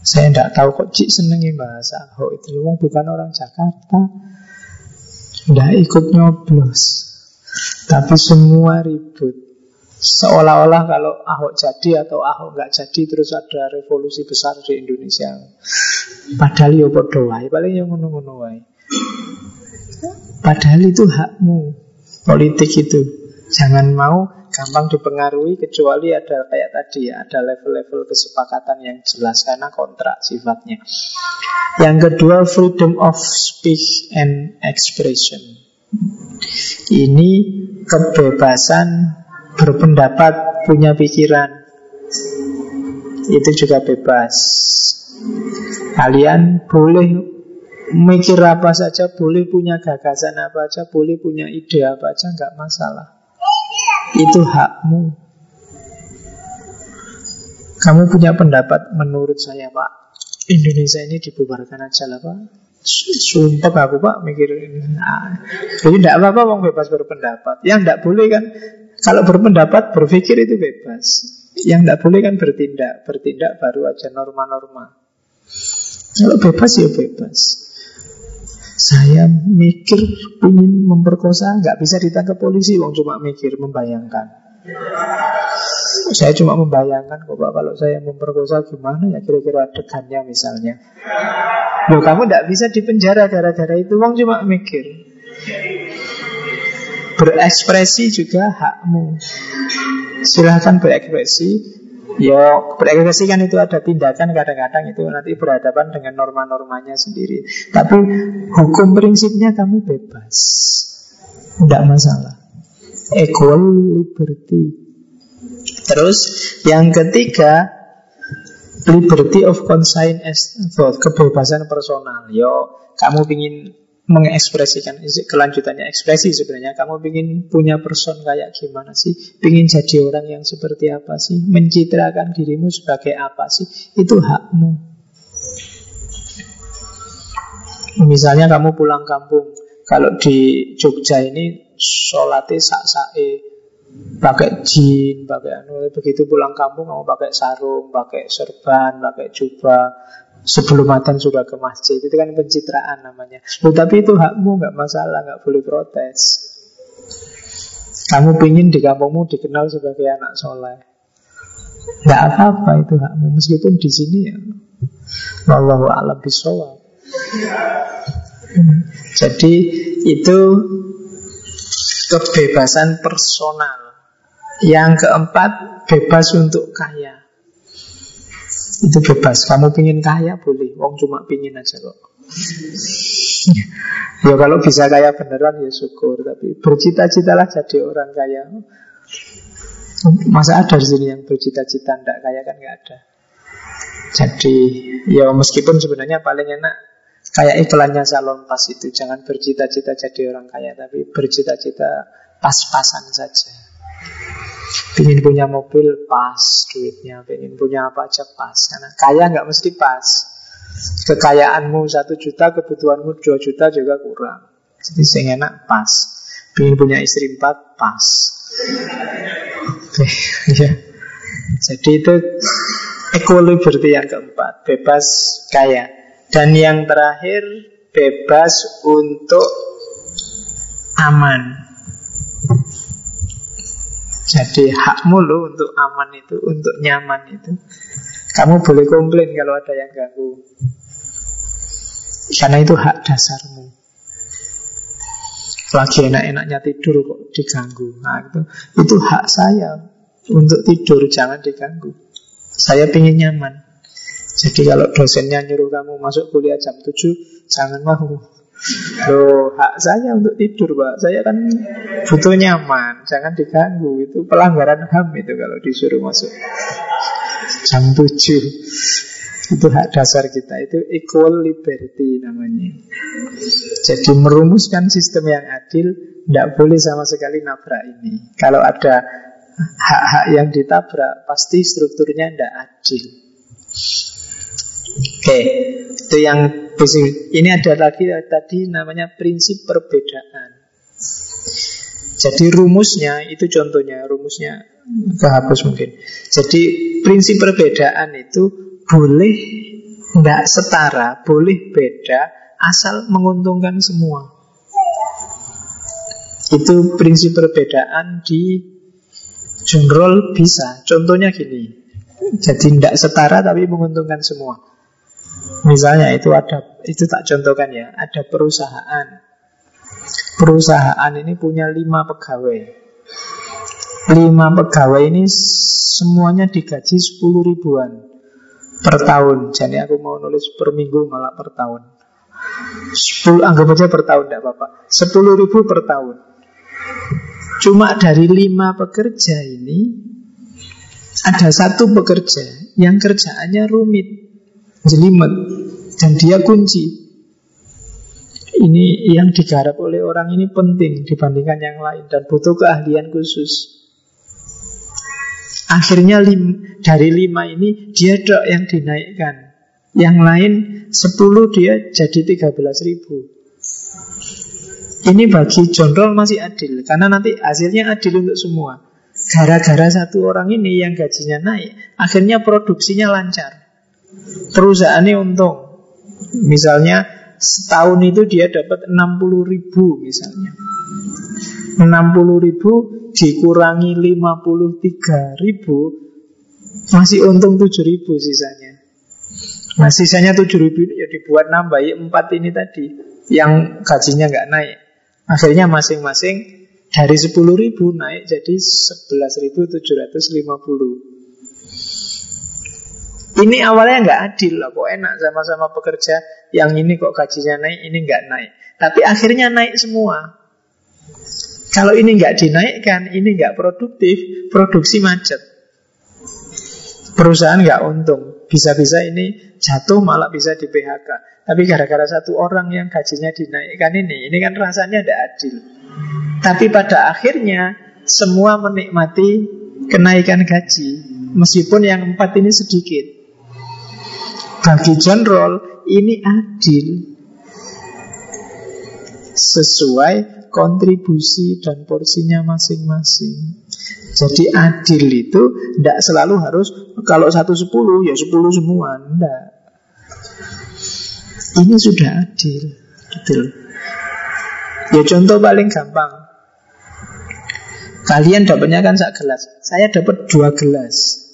Saya tidak tahu kok Cik senengi bahasa Ahok itu. Wong bukan orang Jakarta. Tidak ikut nyoblos. Tapi semua ribut. Seolah-olah kalau Ahok jadi atau Ahok nggak jadi terus ada revolusi besar di Indonesia. Padahal ya podo paling yang ngono-ngono Padahal itu hakmu. Politik itu. Jangan mau gampang dipengaruhi kecuali ada kayak tadi ya, ada level-level kesepakatan yang jelas karena kontrak sifatnya. Yang kedua freedom of speech and expression. Ini kebebasan berpendapat, punya pikiran. Itu juga bebas. Kalian boleh mikir apa saja, boleh punya gagasan apa saja, boleh punya ide apa saja, nggak masalah. Itu hakmu. Kamu punya pendapat menurut saya Pak Indonesia ini dibubarkan aja lah Pak Sumpah aku Pak mikir nah, Jadi tidak apa-apa bebas berpendapat Yang tidak boleh kan kalau berpendapat, berpikir itu bebas. Yang tidak boleh kan bertindak. Bertindak baru aja norma-norma. Kalau bebas ya bebas. Saya mikir ingin memperkosa, nggak bisa ditangkap polisi, wong cuma mikir, membayangkan. Saya cuma membayangkan kok Pak kalau saya memperkosa gimana ya kira-kira adegannya misalnya. Loh kamu tidak bisa dipenjara gara-gara itu, wong cuma mikir. Berekspresi juga hakmu. Silahkan berekspresi. Ya, berekspresi kan itu ada tindakan kadang-kadang itu nanti berhadapan dengan norma-normanya sendiri. Tapi hukum prinsipnya kamu bebas. Tidak masalah. Equal liberty. Terus yang ketiga liberty of conscience thought, kebebasan personal. Yo, kamu ingin mengekspresikan kelanjutannya. Ekspresi sebenarnya kamu ingin punya person kayak gimana sih? Ingin jadi orang yang seperti apa sih? Mencitrakan dirimu sebagai apa sih? Itu hakmu. Misalnya kamu pulang kampung kalau di Jogja ini sholatnya sak-sae pakai jin, pakai anu, begitu pulang kampung kamu pakai sarung, pakai serban, pakai jubah, sebelum makan sudah ke masjid. Itu kan pencitraan namanya. Loh, tapi itu hakmu nggak masalah nggak boleh protes. Kamu pingin di kampungmu dikenal sebagai anak soleh. Nggak apa-apa itu hakmu meskipun di sini ya. Wallahu a'lam bisawab jadi itu kebebasan personal. Yang keempat bebas untuk kaya itu bebas. Kamu pingin kaya boleh. Wong cuma pingin aja kok. ya kalau bisa kaya beneran ya syukur. Tapi bercita-citalah jadi orang kaya. Masa ada di sini yang bercita-cita ndak kaya kan nggak ada. Jadi ya meskipun sebenarnya paling enak kayak iklannya salon pas itu jangan bercita-cita jadi orang kaya tapi bercita-cita pas-pasan saja. Pengen punya mobil pas duitnya, pengen punya apa aja pas. Karena kaya nggak mesti pas. Kekayaanmu satu juta, kebutuhanmu dua juta juga kurang. Jadi saya enak pas. Pengen punya istri empat pas. Ya. Jadi itu equal liberty yang keempat, bebas kaya. Dan yang terakhir bebas untuk aman. Jadi hakmu lo untuk aman itu, untuk nyaman itu. Kamu boleh komplain kalau ada yang ganggu. Karena itu hak dasarmu. Lagi enak-enaknya tidur kok diganggu. Nah, itu, itu hak saya untuk tidur, jangan diganggu. Saya ingin nyaman. Jadi kalau dosennya nyuruh kamu masuk kuliah jam 7, jangan mau. Loh, hak saya untuk tidur, Pak. Saya kan butuh nyaman, jangan diganggu. Itu pelanggaran HAM itu kalau disuruh masuk jam 7. Itu hak dasar kita, itu equal liberty namanya. Jadi merumuskan sistem yang adil, tidak boleh sama sekali nabrak ini. Kalau ada hak-hak yang ditabrak, pasti strukturnya tidak adil. Oke, itu yang ini ada lagi tadi namanya prinsip perbedaan. Jadi rumusnya itu contohnya, rumusnya kehapus mungkin. Jadi prinsip perbedaan itu boleh tidak setara, boleh beda, asal menguntungkan semua. Itu prinsip perbedaan di general bisa. Contohnya gini, jadi tidak setara tapi menguntungkan semua. Misalnya itu ada itu tak contohkan ya, ada perusahaan. Perusahaan ini punya lima pegawai. Lima pegawai ini semuanya digaji 10 ribuan per tahun. Jadi aku mau nulis per minggu malah per tahun. 10, anggap aja per tahun tidak apa-apa. 10 ribu per tahun. Cuma dari lima pekerja ini ada satu pekerja yang kerjaannya rumit jelimet dan dia kunci. Ini yang digarap oleh orang ini penting dibandingkan yang lain dan butuh keahlian khusus. Akhirnya lim, dari lima ini dia dok yang dinaikkan. Yang lain sepuluh dia jadi tiga belas ribu. Ini bagi John masih adil Karena nanti hasilnya adil untuk semua Gara-gara satu orang ini yang gajinya naik Akhirnya produksinya lancar perusahaannya untung. Misalnya setahun itu dia dapat 60 ribu misalnya. 60 ribu dikurangi 53 ribu masih untung 7 ribu sisanya. Nah sisanya 7 ribu ya dibuat nambah ya 4 ini tadi yang gajinya nggak naik. Akhirnya masing-masing dari 10 ribu naik jadi 11.750. Ini awalnya nggak adil lah, kok enak sama-sama pekerja. Yang ini kok gajinya naik, ini nggak naik. Tapi akhirnya naik semua. Kalau ini nggak dinaikkan, ini nggak produktif, produksi macet. perusahaan nggak untung. Bisa-bisa ini jatuh malah bisa di PHK. Tapi gara-gara satu orang yang gajinya dinaikkan ini, ini kan rasanya tidak adil. Tapi pada akhirnya semua menikmati kenaikan gaji, meskipun yang empat ini sedikit. Bagi Roll ini adil sesuai kontribusi dan porsinya masing-masing. Jadi adil itu tidak selalu harus kalau satu sepuluh ya sepuluh semua, tidak. Ini sudah adil, gitu Ya contoh paling gampang. Kalian dapatnya kan sak gelas, saya dapat dua gelas.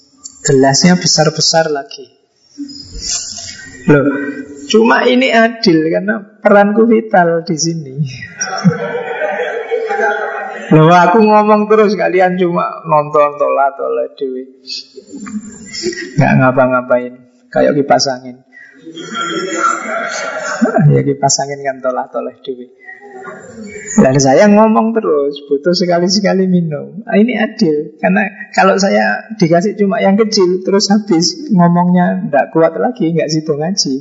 Gelasnya besar-besar lagi. Loh, cuma ini adil karena peranku vital di sini. Loh aku ngomong terus kalian cuma nonton tola tola dewi. Gak ngapa-ngapain kayak kipas angin. ya kipas angin kan tola tola dewi. Dan saya ngomong terus, butuh sekali-sekali minum. Nah, ini adil, karena kalau saya dikasih cuma yang kecil, terus habis ngomongnya tidak kuat lagi, nggak situ ngaji.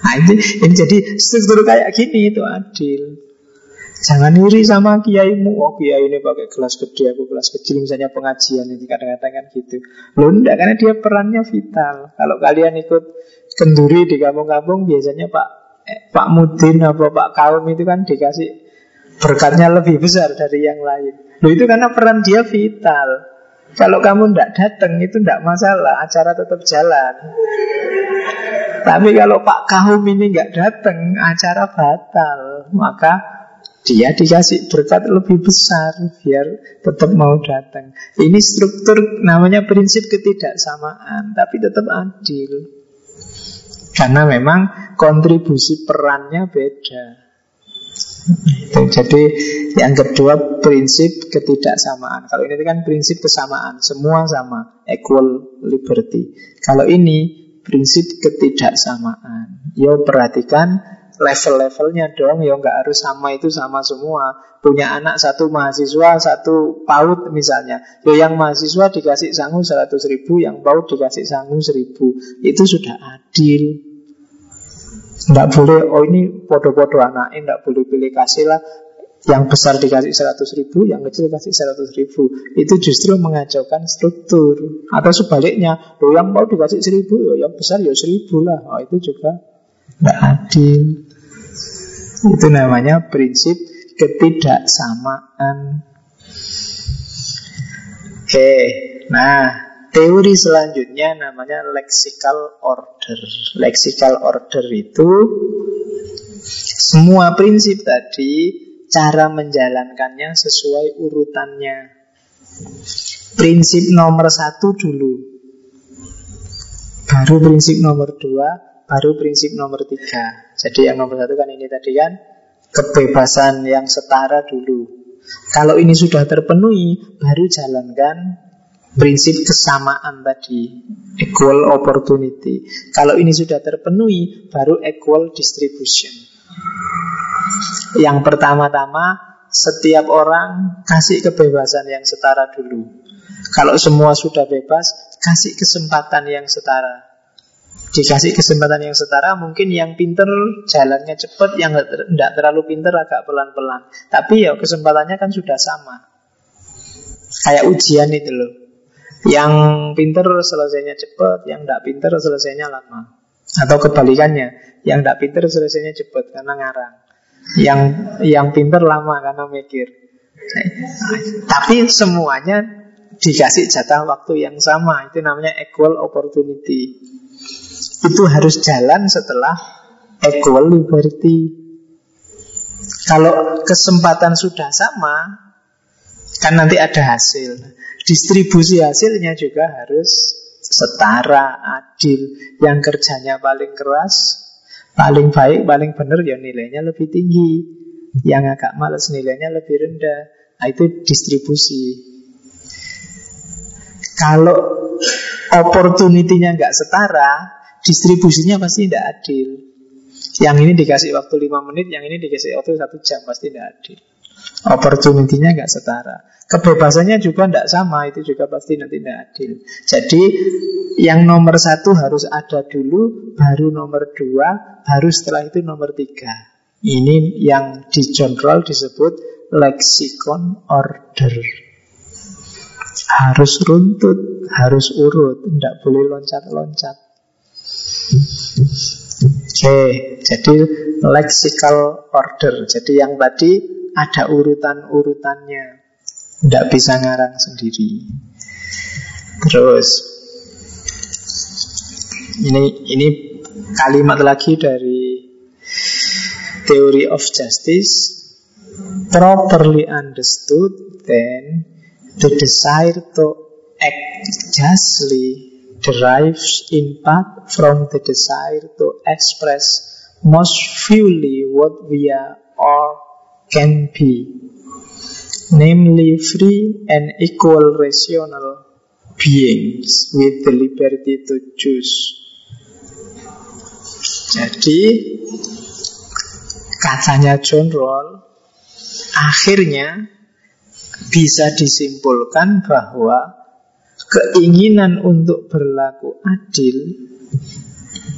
Nah, ini, ini jadi struktur kayak gini itu adil. Jangan iri sama kiaimu Oh kiai ini pakai gelas gede Aku gelas kecil misalnya pengajian ini Kadang-kadang kan gitu Loh enggak karena dia perannya vital Kalau kalian ikut kenduri di kampung-kampung Biasanya Pak Pak Mudin atau Pak Kaum itu kan dikasih Berkatnya lebih besar dari yang lain. Loh itu karena peran dia vital. Kalau kamu tidak datang itu tidak masalah. Acara tetap jalan. Tapi kalau Pak Kaum ini nggak datang Acara batal. Maka dia dikasih berkat lebih besar biar tetap mau datang. Ini struktur namanya prinsip ketidaksamaan, tapi tetap adil. Karena memang kontribusi perannya beda. Jadi yang kedua prinsip ketidaksamaan. Kalau ini kan prinsip kesamaan, semua sama, equal liberty. Kalau ini prinsip ketidaksamaan. Yo perhatikan level-levelnya dong ya nggak harus sama itu sama semua punya anak satu mahasiswa satu PAUD misalnya ya yang mahasiswa dikasih sangu 100 ribu yang PAUD dikasih sangu 1000 itu sudah adil nggak boleh oh ini podo-podo anak ini nggak boleh pilih kasih lah yang besar dikasih 100 ribu, yang kecil dikasih 100 ribu. Itu justru mengacaukan struktur. Atau sebaliknya, lo yang mau dikasih 1000, ya yang besar ya 1000 lah. Oh, itu juga tidak adil. Itu namanya prinsip ketidaksamaan. Oke, nah teori selanjutnya namanya lexical order. Lexical order itu semua prinsip tadi cara menjalankannya sesuai urutannya. Prinsip nomor satu dulu, baru prinsip nomor dua, baru prinsip nomor tiga. Jadi yang nomor satu kan ini tadi kan kebebasan yang setara dulu. Kalau ini sudah terpenuhi, baru jalankan prinsip kesamaan tadi, equal opportunity. Kalau ini sudah terpenuhi, baru equal distribution. Yang pertama-tama, setiap orang kasih kebebasan yang setara dulu. Kalau semua sudah bebas, kasih kesempatan yang setara. Dikasih kesempatan yang setara Mungkin yang pinter jalannya cepat Yang tidak terlalu pinter agak pelan-pelan Tapi ya kesempatannya kan sudah sama Kayak ujian itu loh Yang pinter selesainya cepat Yang tidak pinter selesainya lama Atau kebalikannya Yang tidak pinter selesainya cepat karena ngarang Yang yang pinter lama karena mikir Tapi semuanya dikasih jatah waktu yang sama Itu namanya equal opportunity itu harus jalan setelah equal liberty. Kalau kesempatan sudah sama, kan nanti ada hasil. Distribusi hasilnya juga harus setara, adil. Yang kerjanya paling keras, paling baik, paling benar ya nilainya lebih tinggi. Yang agak males nilainya lebih rendah. Nah, itu distribusi. Kalau opportunity-nya nggak setara, distribusinya pasti tidak adil. Yang ini dikasih waktu 5 menit, yang ini dikasih waktu satu jam pasti tidak adil. Opportunity-nya nggak setara. Kebebasannya juga tidak sama, itu juga pasti nanti tidak adil. Jadi yang nomor satu harus ada dulu, baru nomor dua, baru setelah itu nomor tiga. Ini yang di Rawls disebut lexicon order. Harus runtut, harus urut, tidak boleh loncat-loncat. Oke, jadi lexical order. Jadi yang tadi ada urutan-urutannya. Tidak bisa ngarang sendiri Terus Ini ini kalimat lagi dari Theory of Justice Properly understood Then the desire to act justly derives in part from the desire to express most fully what we are or can be namely free and equal rational beings with the liberty to choose. Jadi katanya John Roll akhirnya bisa disimpulkan bahwa keinginan untuk berlaku adil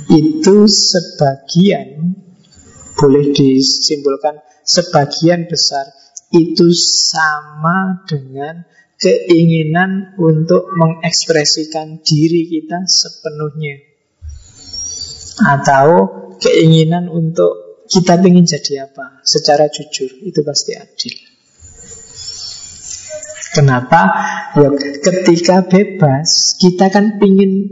itu sebagian boleh disimpulkan sebagian besar itu sama dengan keinginan untuk mengekspresikan diri kita sepenuhnya atau keinginan untuk kita ingin jadi apa secara jujur itu pasti adil. Kenapa? Ya, ketika bebas kita kan pingin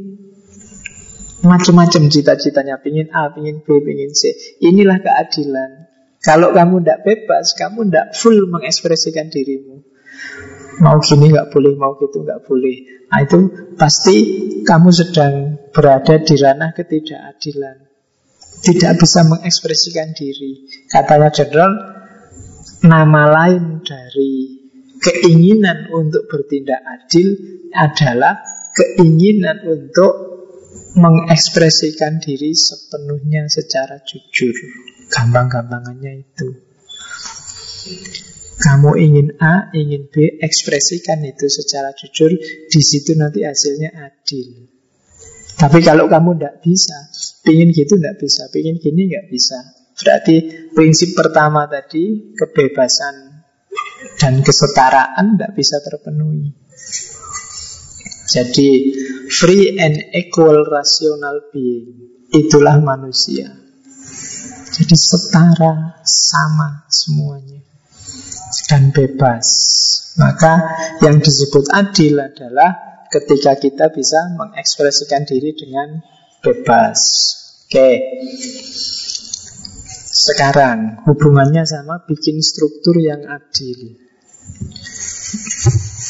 macam-macam cita-citanya, pingin A, pingin B, pingin C. Inilah keadilan. Kalau kamu tidak bebas, kamu tidak full mengekspresikan dirimu. Mau gini nggak boleh, mau gitu nggak boleh. Nah itu pasti kamu sedang berada di ranah ketidakadilan. Tidak bisa mengekspresikan diri. Katanya general, nama lain dari keinginan untuk bertindak adil adalah keinginan untuk mengekspresikan diri sepenuhnya secara jujur. Gampang-gampangannya itu. Kamu ingin A, ingin B, ekspresikan itu secara jujur. Di situ nanti hasilnya adil. Tapi kalau kamu tidak bisa, pingin gitu tidak bisa, pingin gini nggak bisa. Berarti prinsip pertama tadi kebebasan dan kesetaraan tidak bisa terpenuhi. Jadi free and equal rational being itulah manusia. Jadi setara, sama semuanya dan bebas. Maka yang disebut adil adalah ketika kita bisa mengekspresikan diri dengan bebas. Oke. Sekarang hubungannya sama bikin struktur yang adil.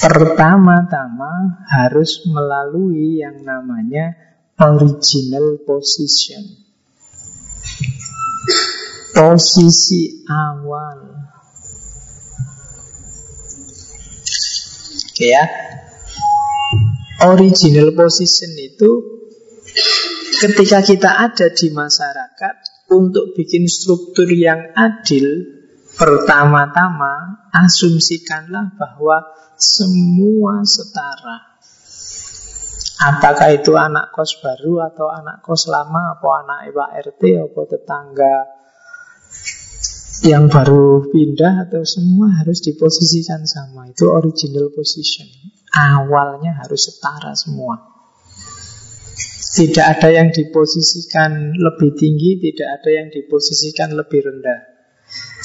Pertama-tama harus melalui yang namanya original position posisi awal. Oke ya. Original position itu ketika kita ada di masyarakat untuk bikin struktur yang adil, pertama-tama asumsikanlah bahwa semua setara. Apakah itu anak kos baru atau anak kos lama, atau anak Pak RT, atau tetangga yang baru pindah atau semua harus diposisikan sama. Itu original position. Awalnya harus setara semua. Tidak ada yang diposisikan lebih tinggi, tidak ada yang diposisikan lebih rendah.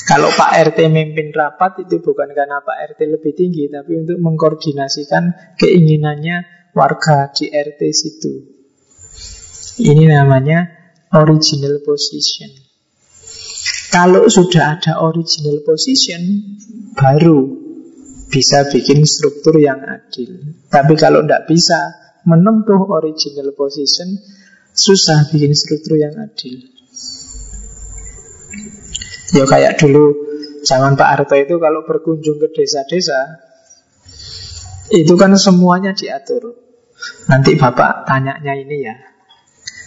Kalau Pak RT memimpin rapat itu bukan karena Pak RT lebih tinggi, tapi untuk mengkoordinasikan keinginannya warga di RT situ. Ini namanya original position. Kalau sudah ada original position, baru bisa bikin struktur yang adil. Tapi kalau tidak bisa menempuh original position, susah bikin struktur yang adil. Ya kayak dulu zaman Pak Harto itu kalau berkunjung ke desa-desa, itu kan semuanya diatur. Nanti Bapak tanyanya ini ya,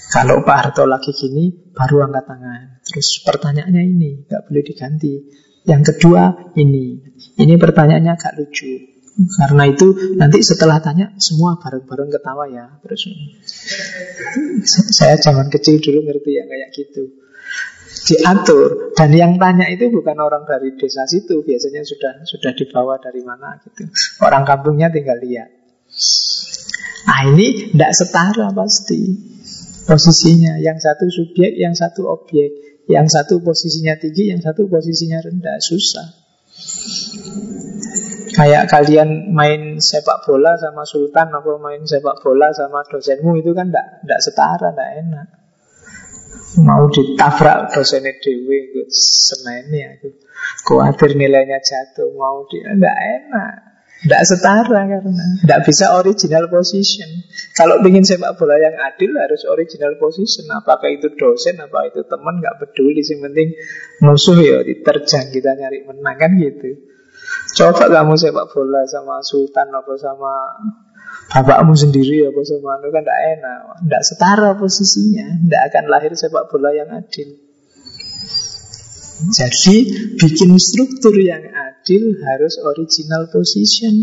kalau Pak Harto lagi gini, baru angkat tangan. Terus pertanyaannya ini, nggak boleh diganti. Yang kedua ini, ini pertanyaannya agak lucu. Karena itu nanti setelah tanya semua bareng-bareng ketawa ya. Terus saya zaman kecil dulu ngerti ya kayak gitu. Diatur dan yang tanya itu bukan orang dari desa situ, biasanya sudah sudah dibawa dari mana gitu. Orang kampungnya tinggal lihat. Nah ini tidak setara pasti posisinya. Yang satu subjek, yang satu objek. Yang satu posisinya tinggi, yang satu posisinya rendah. Susah. Kayak kalian main sepak bola sama sultan atau main sepak bola sama dosenmu itu kan tidak setara, tidak enak. Mau ditabrak dosennya dewi, seneni aku. Kuatir nilainya jatuh, mau dia tidak enak. Tidak setara karena tidak bisa original position. Kalau ingin sepak bola yang adil harus original position. Apakah itu dosen, apa itu teman, nggak peduli. Yang penting musuh ya diterjang kita nyari menang kan gitu. Coba kamu sepak bola sama Sultan apa sama bapakmu sendiri apa sama anu kan tidak enak, tidak setara posisinya, tidak akan lahir sepak bola yang adil. Jadi bikin struktur yang adil harus original position.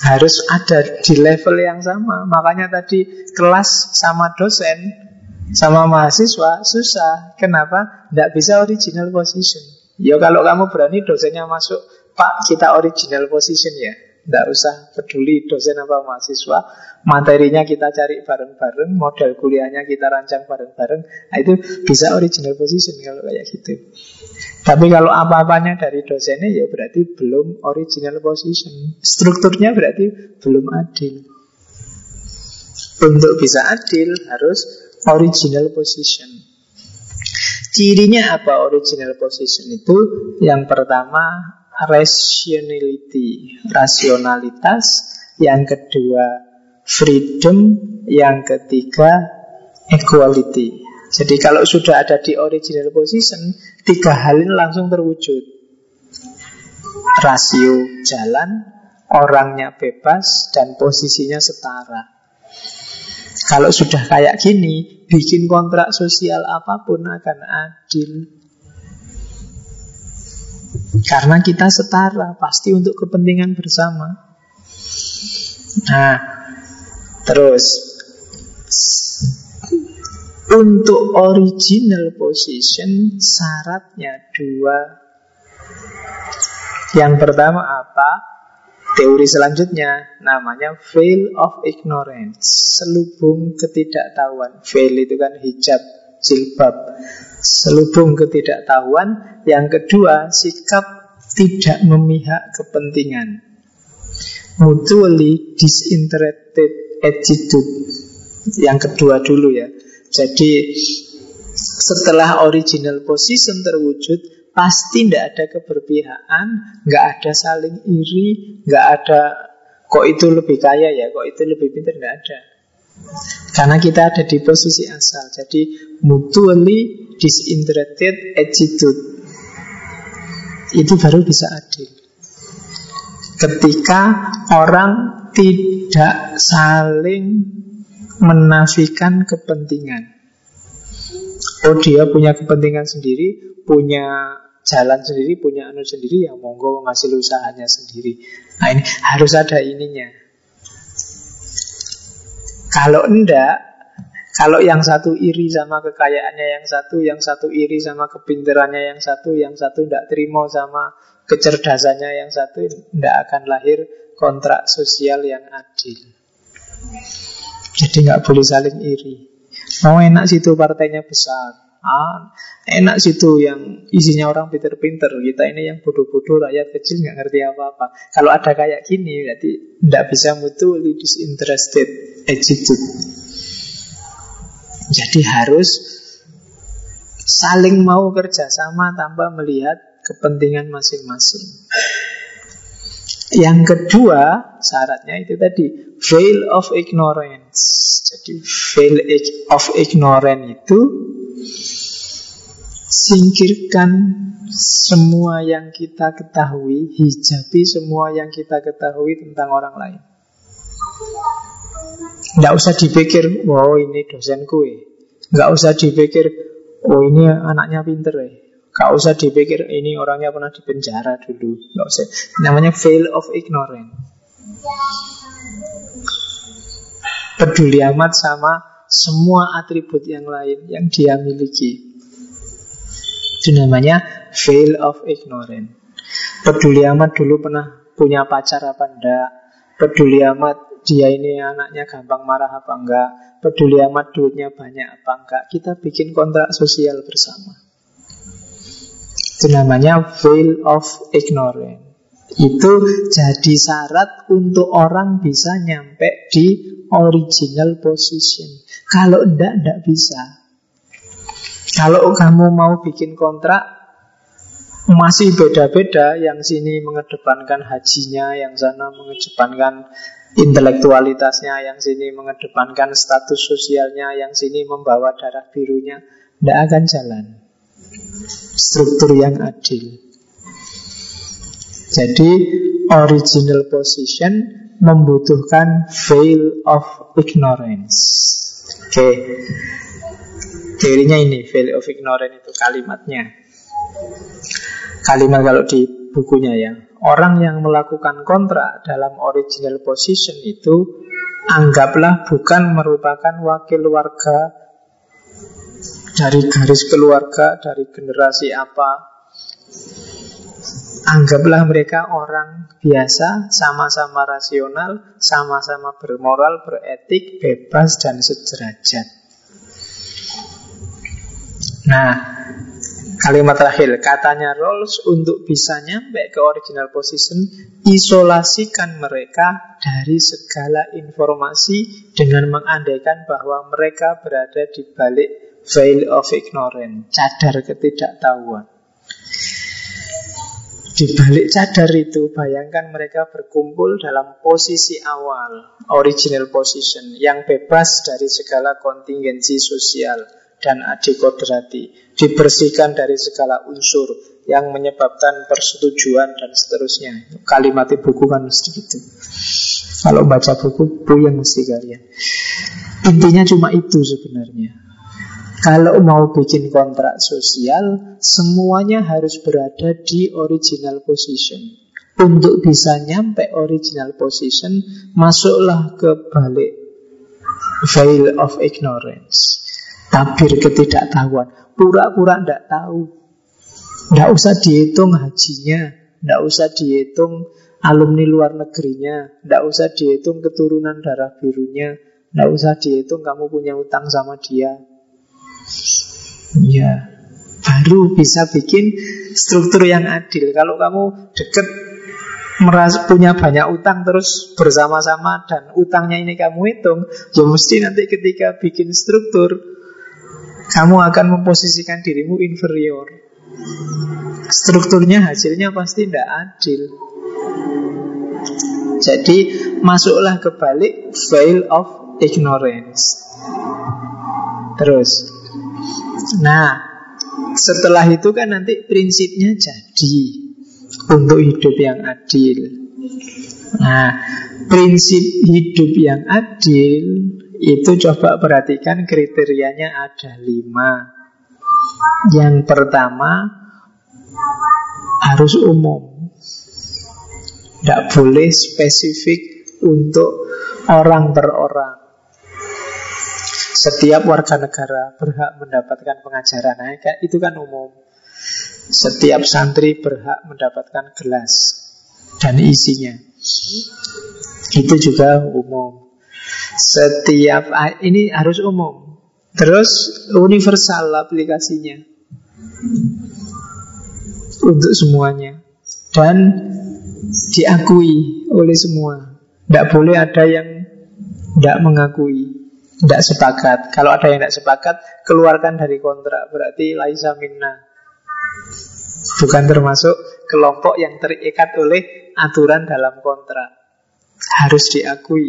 Harus ada di level yang sama. Makanya tadi kelas sama dosen sama mahasiswa susah. Kenapa? Tidak bisa original position. Ya kalau kamu berani dosennya masuk, Pak kita original position ya. Tidak usah peduli dosen apa mahasiswa. Materinya kita cari bareng-bareng Model kuliahnya kita rancang bareng-bareng. Nah, Itu bisa original position kalau kayak gitu. Tapi kalau apa-apanya dari dosennya Ya berarti belum original position. Strukturnya berarti belum adil. Untuk bisa adil harus original position. Cirinya apa original position itu? Yang pertama rationality, rasionalitas. Yang kedua freedom. Yang ketiga equality. Jadi kalau sudah ada di original position, tiga hal ini langsung terwujud. Rasio jalan, orangnya bebas, dan posisinya setara. Kalau sudah kayak gini, bikin kontrak sosial apa pun akan adil. Karena kita setara, pasti untuk kepentingan bersama. Nah, terus untuk original position syaratnya dua. Yang pertama apa? Teori selanjutnya namanya veil of ignorance, selubung ketidaktahuan. Veil itu kan hijab, jilbab. Selubung ketidaktahuan. Yang kedua, sikap tidak memihak kepentingan. Mutually disinterested attitude. Yang kedua dulu ya. Jadi setelah original position terwujud, pasti tidak ada keberpihakan, nggak ada saling iri, nggak ada kok itu lebih kaya ya, kok itu lebih pintar, nggak ada. Karena kita ada di posisi asal, jadi mutually disinterested attitude itu baru bisa adil. Ketika orang tidak saling menafikan kepentingan. Oh dia punya kepentingan sendiri, punya jalan sendiri, punya anu sendiri, yang monggo ngasih usahanya sendiri. Nah ini harus ada ininya. Kalau enggak, kalau yang satu iri sama kekayaannya yang satu, yang satu iri sama kepinterannya yang satu, yang satu tidak terima sama kecerdasannya yang satu, tidak akan lahir kontrak sosial yang adil. Jadi nggak boleh saling iri. Mau enak situ partainya besar. Ah, enak situ yang isinya orang pinter-pinter. Kita ini yang bodoh-bodoh, rakyat kecil nggak ngerti apa-apa. Kalau ada kayak gini, berarti tidak bisa mutually disinterested attitude. Jadi harus saling mau kerjasama tanpa melihat kepentingan masing-masing. Yang kedua, syaratnya itu tadi veil of ignorance. Jadi veil of ignorance itu singkirkan semua yang kita ketahui, hijabi semua yang kita ketahui tentang orang lain. Tidak usah dipikir, wow ini dosen kue. Nggak usah dipikir, oh ini anaknya pinter ya. Nggak usah dipikir, ini orangnya pernah di penjara dulu. Nggak usah. Namanya fail of ignorance. Peduli amat sama semua atribut yang lain yang dia miliki. Itu namanya fail of ignorance. Peduli amat dulu pernah punya pacar apa enggak. Peduli amat dia ini anaknya gampang marah apa enggak. Peduli amat duitnya banyak apa enggak. Kita bikin kontrak sosial bersama. Itu namanya fail of ignorance. Itu jadi syarat untuk orang bisa nyampe di original position. Kalau enggak, enggak bisa. Kalau kamu mau bikin kontrak masih beda-beda, yang sini mengedepankan hajinya, yang sana mengedepankan intelektualitasnya, yang sini mengedepankan status sosialnya, yang sini membawa darah birunya, tidak akan jalan. Struktur yang adil. Jadi original position membutuhkan veil of ignorance. Oke. Okay. Teorinya ini, value of ignorance itu kalimatnya. Kalimat kalau di bukunya ya. Orang yang melakukan kontrak dalam original position itu anggaplah bukan merupakan wakil warga dari garis keluarga, dari generasi apa. Anggaplah mereka orang biasa, sama-sama rasional, sama-sama bermoral, beretik, bebas, dan sederajat. Nah, kalimat terakhir katanya Rawls untuk bisa nyampe ke original position isolasikan mereka dari segala informasi dengan mengandaikan bahwa mereka berada di balik veil of ignorance, cadar ketidaktahuan. Di balik cadar itu, bayangkan mereka berkumpul dalam posisi awal, original position, yang bebas dari segala kontingensi sosial, dan adikodrati dibersihkan dari segala unsur yang menyebabkan persetujuan dan seterusnya. Kalimat buku kan mesti gitu. Kalau baca buku yang mesti kalian. Intinya cuma itu sebenarnya kalau mau bikin kontrak sosial semuanya harus berada di original position untuk bisa nyampe original position masuklah ke balik veil of ignorance tabir ketidaktahuan. Pura-pura tidak tahu. Tidak usah dihitung hajinya, tidak usah dihitung alumni luar negerinya, tidak usah dihitung keturunan darah birunya, tidak usah dihitung kamu punya utang sama dia. Ya, baru bisa bikin struktur yang adil. Kalau kamu deket merasa punya banyak utang terus bersama-sama dan utangnya ini kamu hitung, ya mesti nanti ketika bikin struktur kamu akan memposisikan dirimu inferior. Strukturnya hasilnya pasti tidak adil. Jadi masuklah ke balik veil of ignorance. Terus, nah setelah itu kan nanti prinsipnya jadi untuk hidup yang adil. Nah, prinsip hidup yang adil itu coba perhatikan kriterianya ada lima. Yang pertama harus umum. Tidak boleh spesifik untuk orang per orang. Setiap warga negara berhak mendapatkan pengajaran. Nah, itu kan umum. Setiap santri berhak mendapatkan gelas dan isinya. Itu juga umum. Setiap ini harus umum. Terus universal aplikasinya untuk semuanya dan diakui oleh semua. Tidak boleh ada yang tidak mengakui, tidak sepakat. Kalau ada yang tidak sepakat, keluarkan dari kontrak. Berarti laisa minna. Bukan termasuk kelompok yang terikat oleh aturan dalam kontrak. Harus diakui.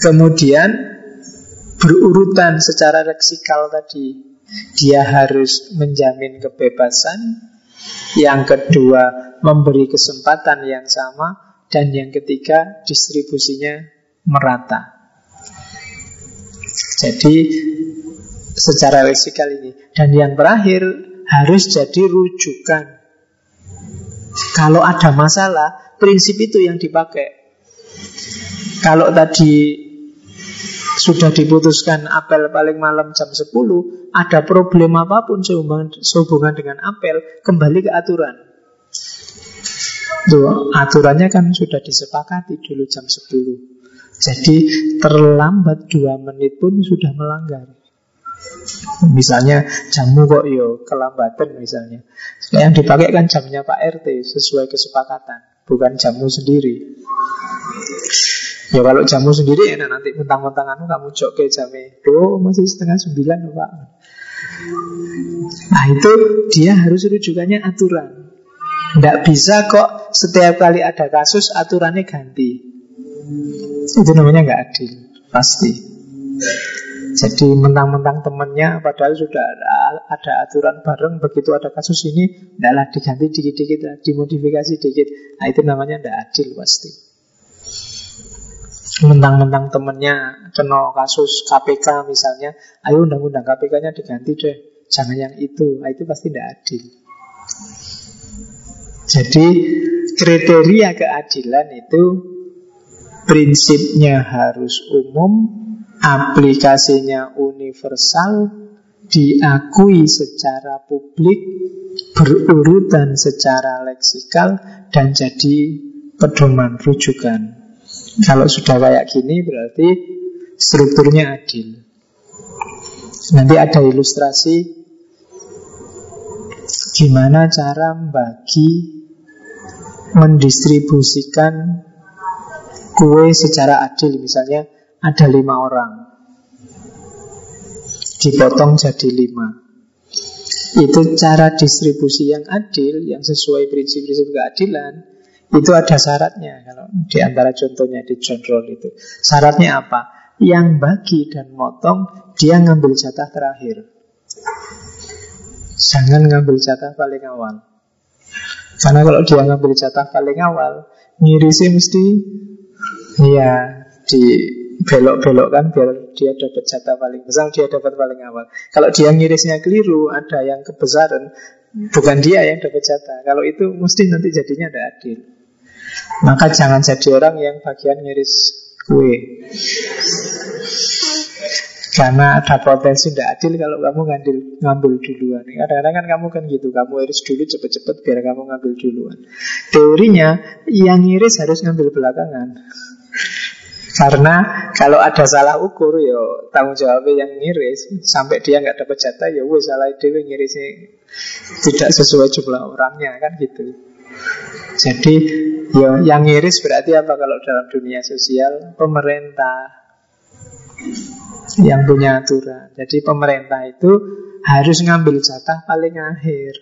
Kemudian berurutan secara leksikal tadi. Dia harus menjamin kebebasan. Yang kedua, memberi kesempatan yang sama. Dan yang ketiga, distribusinya merata. Jadi secara leksikal ini. Dan yang terakhir harus jadi rujukan. Kalau ada masalah, prinsip itu yang dipakai. Kalau tadi sudah diputuskan apel paling malam jam 10, ada problem apa pun sehubungan, sehubungan dengan apel, kembali ke aturan. Tuh, aturannya kan sudah disepakati dulu jam 10. Jadi terlambat dua menit pun sudah melanggar. Misalnya jamu kok yo kelambatan misalnya. Yang dipakai kan jamnya Pak RT sesuai kesepakatan, bukan jamu sendiri. Ya kalau jamu sendiri enak nanti mentang-mentang anu kamu jok ke jamnya. Oh masih setengah sembilan Pak. Nah itu dia harus rujukannya aturan. Tidak bisa kok setiap kali ada kasus aturannya ganti. Itu namanya nggak adil, pasti. Jadi mentang-mentang temennya padahal sudah ada, ada aturan bareng begitu ada kasus ini adalah diganti dikit-dikit dimodifikasi dikit. Nah itu namanya tidak adil pasti. Mentang-mentang temennya kena kasus KPK misalnya ayo undang-undang KPK-nya diganti deh jangan yang itu. Nah, itu pasti tidak adil. Jadi kriteria keadilan itu prinsipnya harus umum aplikasinya universal, diakui secara publik, berurutan secara leksikal, dan jadi pedoman rujukan. Kalau sudah kayak gini berarti strukturnya adil. Nanti ada ilustrasi gimana cara membagi mendistribusikan kue secara adil. Misalnya ada lima orang. Dipotong jadi lima. Itu cara distribusi yang adil Yang sesuai prinsip-prinsip keadilan Itu ada syaratnya. Kalau di antara contohnya di John Roll itu. Syaratnya apa? Yang bagi dan motong Dia ngambil jatah terakhir. Jangan ngambil jatah paling awal. Karena kalau dia ngambil jatah paling awal Ngirisi mesti Ya di belok-belokkan biar dia dapat jatah paling besar, dia dapat paling awal. Kalau dia ngirisnya keliru, ada yang kebesaran, bukan dia yang dapat jatah. Kalau itu mesti nanti jadinya tidak adil. Maka jangan jadi orang yang bagian ngiris kue. Karena ada potensi tidak adil kalau kamu ngambil, ngambil duluan. Kadang-kadang kan kamu kan gitu, kamu iris dulu cepet-cepet biar kamu ngambil duluan. Teorinya yang ngiris harus ngambil belakangan. Karena kalau ada salah ukur ya tanggung jawabnya yang ngiris sampai dia nggak dapat jatah ya wes salah dewi ngirisnya tidak sesuai jumlah orangnya kan gitu. Jadi ya yang ngiris berarti apa kalau dalam dunia sosial pemerintah yang punya aturan. Jadi pemerintah itu harus ngambil jatah paling akhir.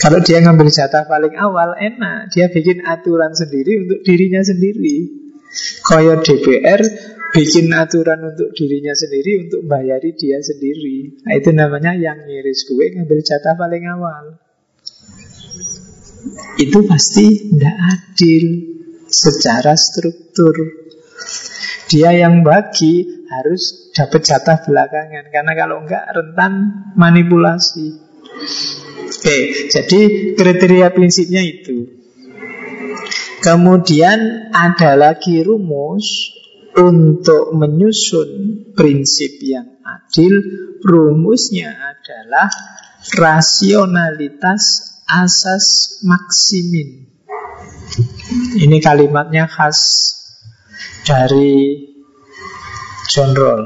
Kalau dia ngambil jatah paling awal enak, dia bikin aturan sendiri untuk dirinya sendiri. Kaya DPR bikin aturan untuk dirinya sendiri untuk bayari dia sendiri. Nah, itu namanya yang ngiris kue ngambil jatah paling awal. Itu pasti tidak adil secara struktur. Dia yang bagi harus dapat jatah belakangan karena kalau enggak rentan manipulasi. Oke, jadi kriteria prinsipnya itu. Kemudian ada lagi rumus untuk menyusun prinsip yang adil. Rumusnya adalah rasionalitas asas maksimin. Ini kalimatnya khas dari John Roll.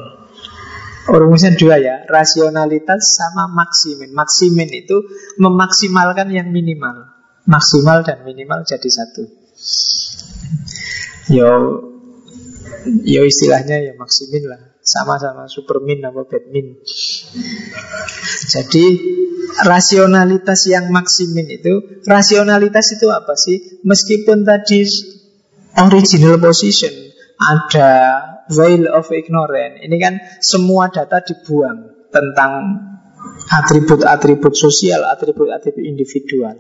Rumusnya dua ya, rasionalitas sama maksimin. Maksimin itu memaksimalkan yang minimal. Maksimal dan minimal jadi satu. Yo Yo istilahnya ya maksimin lah Sama-sama supermin apa badmin Jadi Rasionalitas yang maksimin itu Rasionalitas itu apa sih? Meskipun tadi Original position Ada Veil of ignorance. Ini kan semua data dibuang Tentang atribut-atribut sosial Atribut-atribut individual.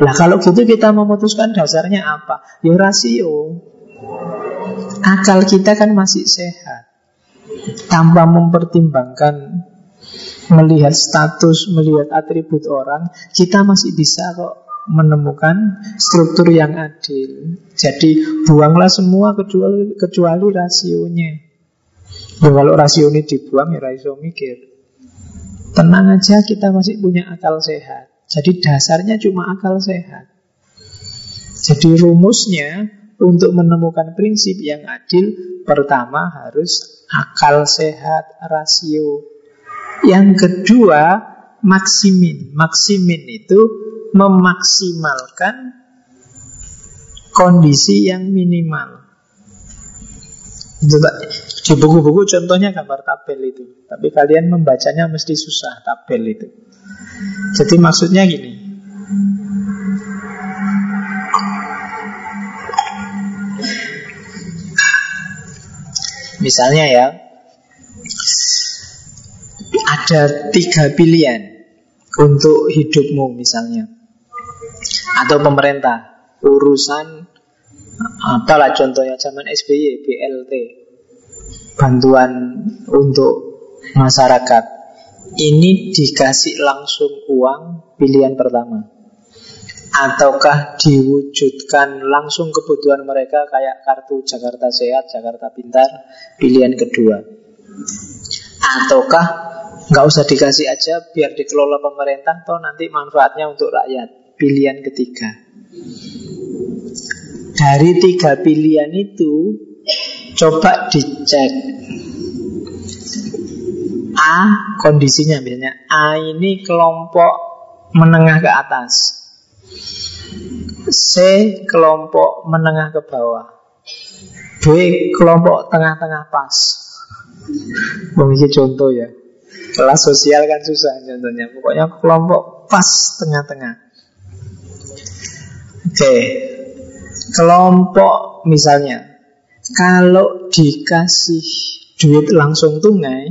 Nah kalau gitu kita memutuskan dasarnya apa? Ya rasio. Akal kita kan masih sehat. Tanpa mempertimbangkan melihat status, melihat atribut orang, kita masih bisa kok menemukan struktur yang adil. Jadi buanglah semua kecuali kecuali rasionya. Ya kalau rasio ini dibuang ya rasio mikir. Tenang aja kita masih punya akal sehat. Jadi dasarnya cuma akal sehat. Jadi rumusnya untuk menemukan prinsip yang adil pertama harus akal sehat, rasio. Yang kedua maksimin. Maksimin itu memaksimalkan kondisi yang minimal. Coba di buku-buku contohnya gambar tabel itu. Tapi kalian membacanya mesti susah tabel itu. Jadi maksudnya gini. Misalnya ya, ada tiga pilihan untuk hidupmu misalnya, atau pemerintah. Urusan apalah contohnya zaman SBY BLT bantuan untuk masyarakat. Ini dikasih langsung uang pilihan pertama. Ataukah diwujudkan langsung kebutuhan mereka kayak kartu Jakarta Sehat, Jakarta Pintar, pilihan kedua. Ataukah nggak usah dikasih aja biar dikelola pemerintah, toh nanti manfaatnya untuk rakyat, pilihan ketiga. Dari tiga pilihan itu, coba dicek. A kondisinya misalnya. A ini kelompok menengah ke atas. C kelompok menengah ke bawah. B kelompok tengah-tengah pas. Memiliki contoh ya. Kelas sosial kan susah contohnya. Pokoknya kelompok pas tengah-tengah Oke Kelompok misalnya Kalau dikasih duit langsung tunai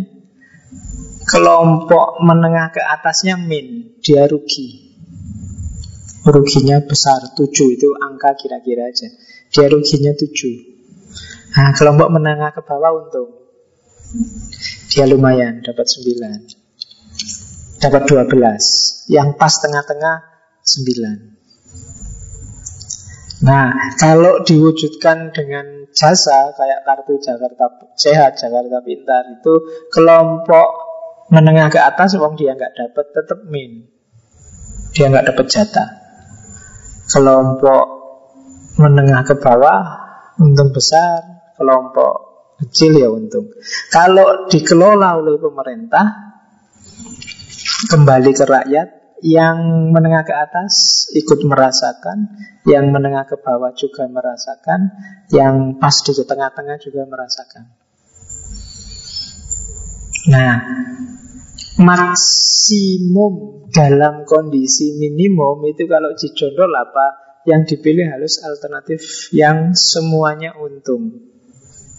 Kelompok menengah ke atasnya min Dia rugi. Ruginya besar 7 itu angka kira-kira aja. Dia ruginya 7 nah kelompok menengah ke bawah untung. Dia lumayan dapat 9 dapat 12 yang pas tengah-tengah 9 Nah, kalau diwujudkan dengan jasa kayak kartu Jakarta Sehat, Jakarta Pintar itu kelompok menengah ke atas, wong dia nggak dapat tetap min, dia nggak dapat jatah. Kelompok menengah ke bawah untung besar, kelompok kecil ya untung. Kalau dikelola oleh pemerintah kembali ke rakyat, yang menengah ke atas ikut merasakan, yang menengah ke bawah juga merasakan, yang pas di tengah-tengah juga merasakan. Nah, maksimum dalam kondisi minimum itu kalau dijondol apa yang dipilih harus alternatif yang semuanya untung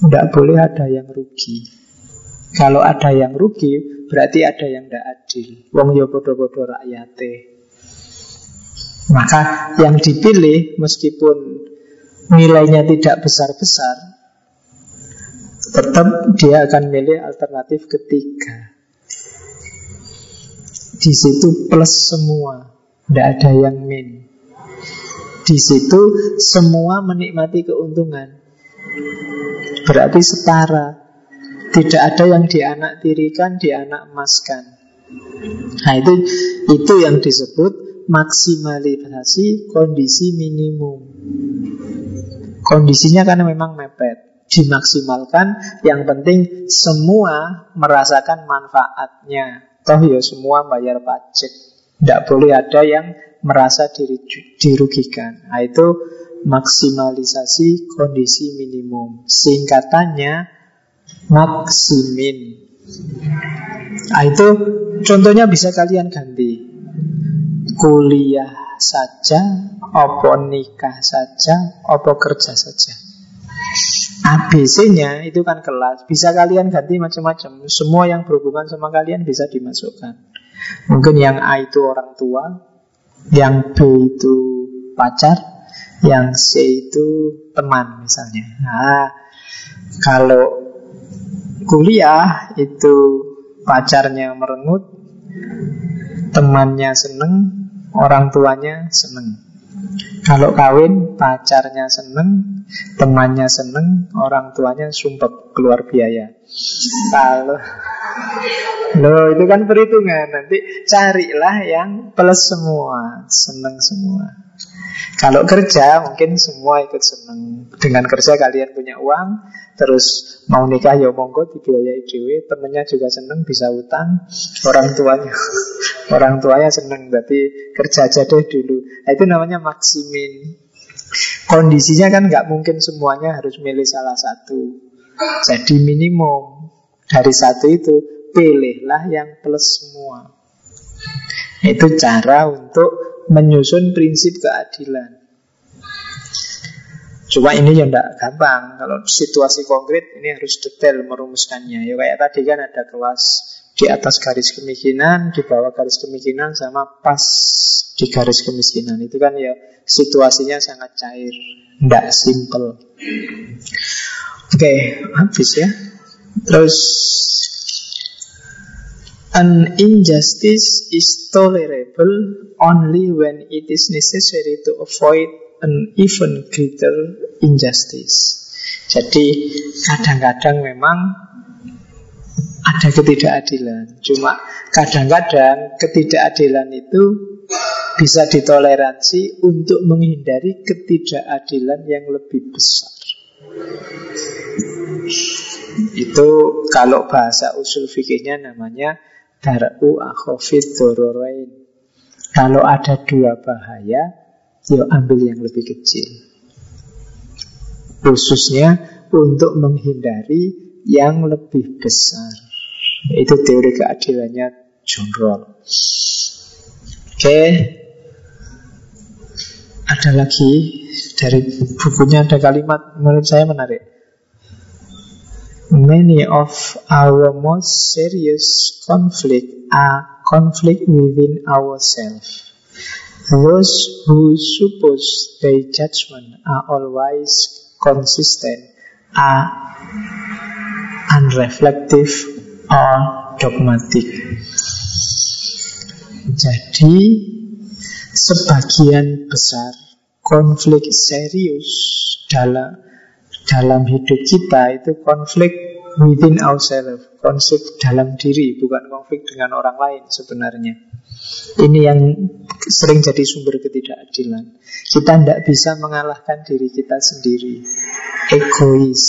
tidak boleh ada yang rugi kalau ada yang rugi berarti ada yang tidak adil wong yo bodoh-bodoh rakyate maka yang dipilih meskipun nilainya tidak besar-besar tetap dia akan milih alternatif ketiga di situ plus semua, tidak ada yang min. Di situ semua menikmati keuntungan. Berarti setara. Tidak ada yang dianak tirikan, dianak emaskan. Nah itu itu yang disebut maksimalisasi kondisi minimum. Kondisinya karena memang mepet, dimaksimalkan. Yang penting semua merasakan manfaatnya. Toh ya semua bayar pajak Tidak boleh ada yang merasa diri, dirugikan Nah itu maksimalisasi kondisi minimum Singkatannya maksimin Nah itu contohnya bisa kalian ganti Kuliah saja, opo nikah saja, opo kerja saja ABC-nya itu kan kelas. Bisa kalian ganti macam-macam. Semua yang berhubungan sama kalian bisa dimasukkan. Mungkin yang A itu orang tua, yang B itu pacar, yang C itu teman misalnya. Nah, kalau kuliah itu pacarnya merengut, temannya seneng, orang tuanya seneng. Kalau kawin, pacarnya seneng, temannya seneng, orang tuanya sumpah keluar biaya. Kalau Loh itu kan perhitungan Nanti carilah yang plus semua Seneng semua Kalau kerja mungkin semua ikut seneng. Dengan kerja kalian punya uang Terus mau nikah ya monggo dibiayai dewe Temennya juga seneng bisa utang. Orang tuanya Orang tuanya seneng. Berarti kerja aja deh dulu. Nah, Itu namanya maksimin. Kondisinya kan nggak mungkin semuanya harus milih salah satu. Jadi minimum dari satu itu pilihlah yang plus semua. Itu cara untuk menyusun prinsip keadilan. Cuma ini ya tidak gampang. Kalau situasi konkret ini harus detail merumuskannya. Ya kayak tadi kan ada kelas di atas garis kemiskinan, di bawah garis kemiskinan sama pas di garis kemiskinan. Itu kan ya situasinya sangat cair, tidak simple. Oke, habis ya. Terus An injustice is tolerable only when it is necessary to avoid an even greater injustice. Jadi kadang-kadang memang ada ketidakadilan. Cuma kadang-kadang ketidakadilan itu bisa ditoleransi untuk menghindari ketidakadilan yang lebih besar. Itu kalau bahasa usul fikihnya namanya dar'u akhofid dororain. Kalau ada dua bahaya, ya ambil yang lebih kecil. Khususnya untuk menghindari yang lebih besar. Itu teori keadilannya John Roll. Oke, ada lagi dari bukunya ada kalimat menurut saya menarik. Many of our most serious conflict are conflict within ourselves. Those who suppose their judgment are always consistent are unreflective or dogmatic. Jadi sebagian besar konflik serius dalam dalam hidup kita itu konflik within ourselves, konflik dalam diri, bukan konflik dengan orang lain sebenarnya. Ini yang sering jadi sumber ketidakadilan. Kita tidak bisa mengalahkan diri kita sendiri. Egois.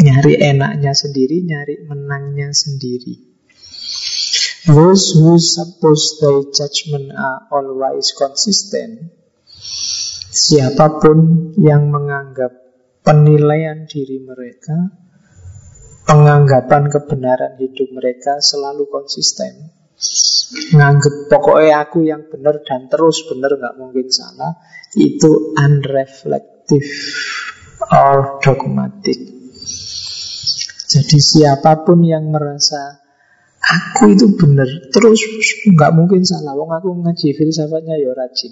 Nyari enaknya sendiri, nyari menangnya sendiri. Those who suppose their judgment are always consistent Siapa pun yang menganggap penilaian diri mereka, penganggapan kebenaran hidup mereka selalu konsisten. Nganggep pokoknya aku yang benar dan terus benar nggak mungkin salah itu unreflective or dogmatic. Jadi siapa pun yang merasa aku itu benar terus nggak mungkin salah, wong aku ngaji filsafatnya ya rajin.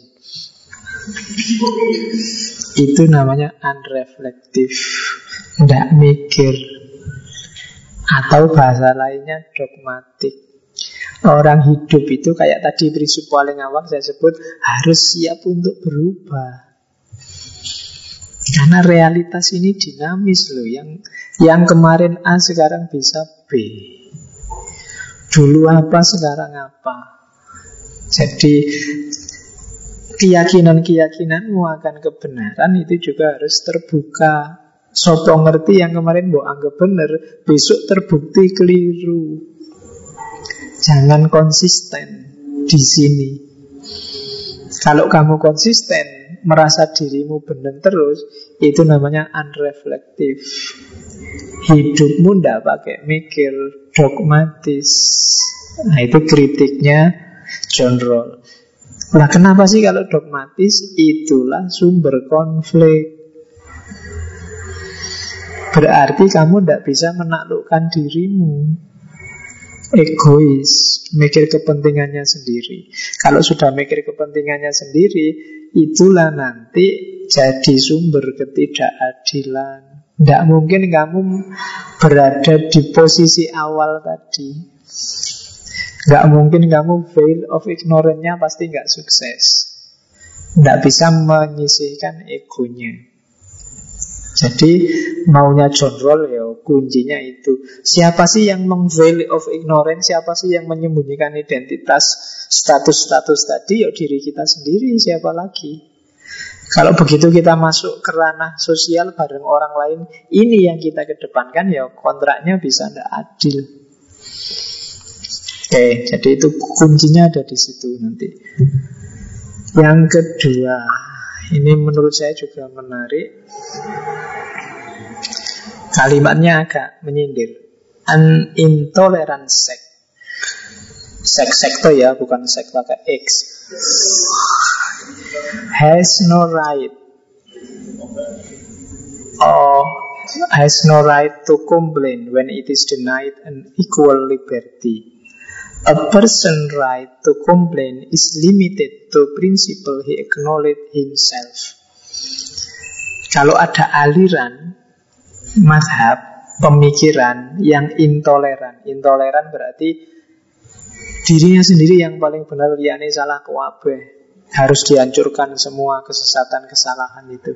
Itu namanya unreflektif Tidak mikir. Atau bahasa lainnya dogmatik. Orang hidup itu kayak tadi prinsip paling awal saya sebut Harus siap untuk berubah. Karena realitas ini dinamis loh. Yang yang kemarin A sekarang bisa B. Dulu apa sekarang apa? Jadi keyakinan-keyakinanmu akan kebenaran itu juga harus terbuka. Sopo ngerti yang kemarin mau anggap benar, besok terbukti keliru. Jangan konsisten di sini. Kalau kamu konsisten, merasa dirimu benar terus, itu namanya unreflective. Hidupmu ndak pakai mikir dogmatis. Nah, itu kritiknya John Rawls. Nah kenapa sih kalau dogmatis? Itulah sumber konflik. Berarti kamu tidak bisa menaklukkan dirimu. Egois Mikir kepentingannya sendiri. Kalau sudah mikir kepentingannya sendiri Itulah nanti jadi sumber ketidakadilan. Tidak mungkin kamu berada di posisi awal tadi. Tidak mungkin kamu fail of ignorance-nya pasti nggak sukses. Tidak bisa menyisihkan egonya. Jadi maunya John Roll ya kuncinya itu. Siapa sih yang mengveil of ignorance? Siapa sih yang menyembunyikan identitas status-status tadi? Ya diri kita sendiri, siapa lagi? Kalau begitu kita masuk ke ranah sosial bareng orang lain, ini yang kita kedepankan ya kontraknya bisa tidak adil. Oke, jadi itu kuncinya ada di situ nanti. Yang kedua, ini menurut saya juga menarik. Kalimatnya agak menyindir. An intolerant sect. Sek sekte ya, bukan sek pakai X has no right or has no right to complain when it is denied an equal liberty. A person's right to complain is limited to principle he acknowledged himself. Kalau ada aliran madhab pemikiran yang intoleran, intoleran berarti dirinya sendiri yang paling benar, liane salah kuabe, harus dihancurkan semua kesesatan kesalahan itu.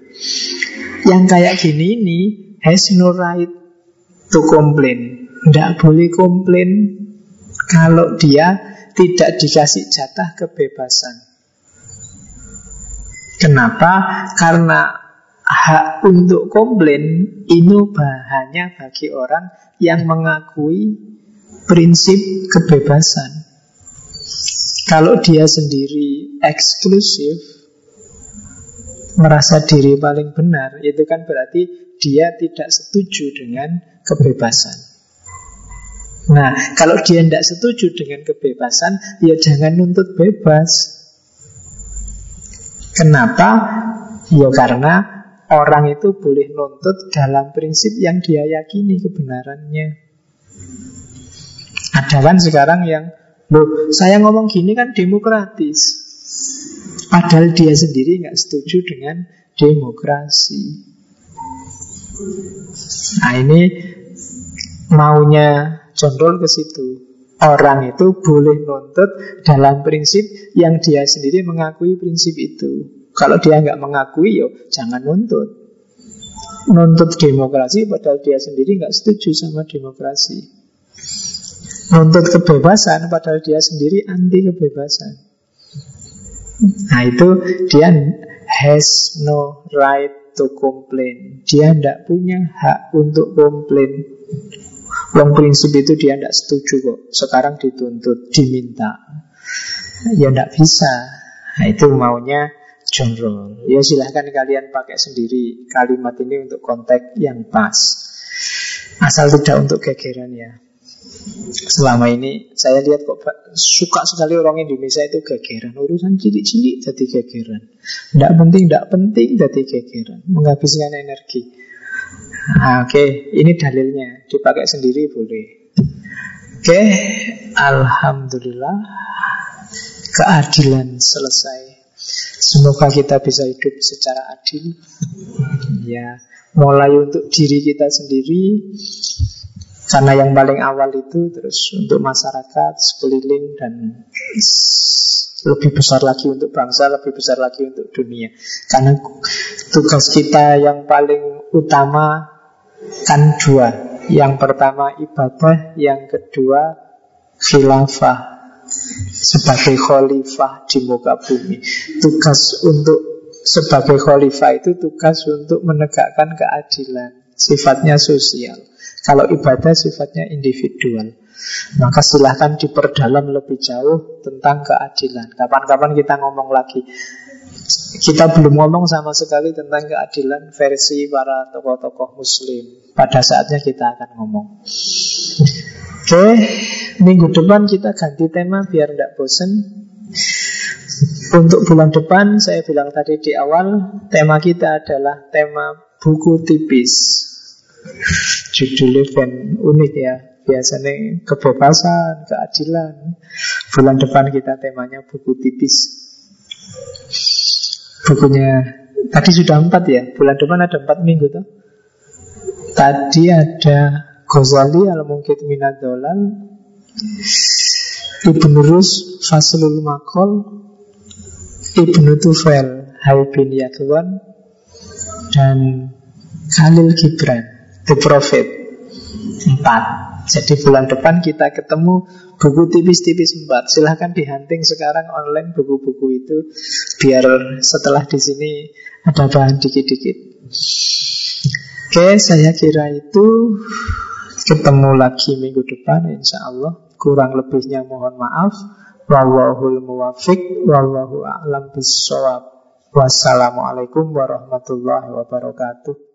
Yang kayak gini ini has no right to complain. Tidak boleh komplain kalau dia tidak dikasih jatah kebebasan. Kenapa? Karena hak untuk komplain ini bahannya bagi orang yang mengakui prinsip kebebasan. Kalau dia sendiri eksklusif, merasa diri paling benar, itu kan berarti dia tidak setuju dengan kebebasan. Nah, kalau dia tidak setuju dengan kebebasan, ya jangan nuntut bebas. Kenapa? Ya karena orang itu boleh nuntut dalam prinsip yang dia yakini kebenarannya. Ada kan sekarang yang Loh, saya ngomong gini kan demokratis. Padahal dia sendiri nggak setuju dengan demokrasi. Nah ini maunya Roll ke situ. Orang itu boleh nuntut dalam prinsip yang dia sendiri mengakui prinsip itu. Kalau dia nggak mengakui, yo jangan nuntut. Nuntut demokrasi padahal dia sendiri nggak setuju sama demokrasi nuntut kebebasan padahal dia sendiri anti kebebasan. Nah itu dia has no right to complain. Dia tidak punya hak untuk komplain. Wong prinsip itu dia tidak setuju kok. Sekarang dituntut, diminta. Ya tidak bisa. Nah, itu maunya Roll. Ya silahkan kalian pakai sendiri kalimat ini untuk konteks yang pas. Asal tidak untuk gegeran ya. Selama ini saya lihat kok suka sekali orang Indonesia itu gegeran Urusan cilik-cilik jadi gegeran Tidak penting, tidak penting jadi gegeran Menghabiskan energi nah, Oke, okay. ini dalilnya. Dipakai sendiri boleh. Oke, okay. Alhamdulillah. Keadilan selesai. Semoga kita bisa hidup secara adil. Ya, mulai untuk diri kita sendiri. Karena yang paling awal itu terus untuk masyarakat sekeliling dan lebih besar lagi untuk bangsa, lebih besar lagi untuk dunia. Karena tugas kita yang paling utama kan dua. Yang pertama ibadah, yang kedua khilafah sebagai khalifah di muka bumi. Tugas untuk sebagai khalifah itu tugas untuk menegakkan keadilan, sifatnya sosial. Kalau ibadah sifatnya individual Maka silahkan diperdalam lebih jauh tentang keadilan Kapan-kapan kita ngomong lagi Kita belum ngomong sama sekali tentang keadilan versi para tokoh-tokoh muslim. Pada saatnya kita akan ngomong. Oke, minggu depan kita ganti tema biar tidak bosen. Untuk bulan depan saya bilang tadi di awal Tema kita adalah tema buku tipis. Judulnya kan unik ya. Biasanya kebebasan, keadilan. Bulan depan kita temanya buku tipis Bukunya Tadi sudah empat ya? Bulan depan ada empat minggu tuh Tadi ada Ghazali al-Mungkit minad dolal Ibn Rus Faslul Makol Ibn Tufel Hai bin Yadwan Dan Khalil Gibran The Prophet. Empat Jadi bulan depan kita ketemu buku tipis-tipis empat. Silahkan dihunting sekarang online buku-buku itu Biar setelah di sini ada bahan dikit-dikit. Oke, saya kira itu. Ketemu lagi minggu depan insya Allah. Kurang lebihnya mohon maaf. Wallahul muwafiq Wallahu a'lam Wassalamualaikum warahmatullahi wabarakatuh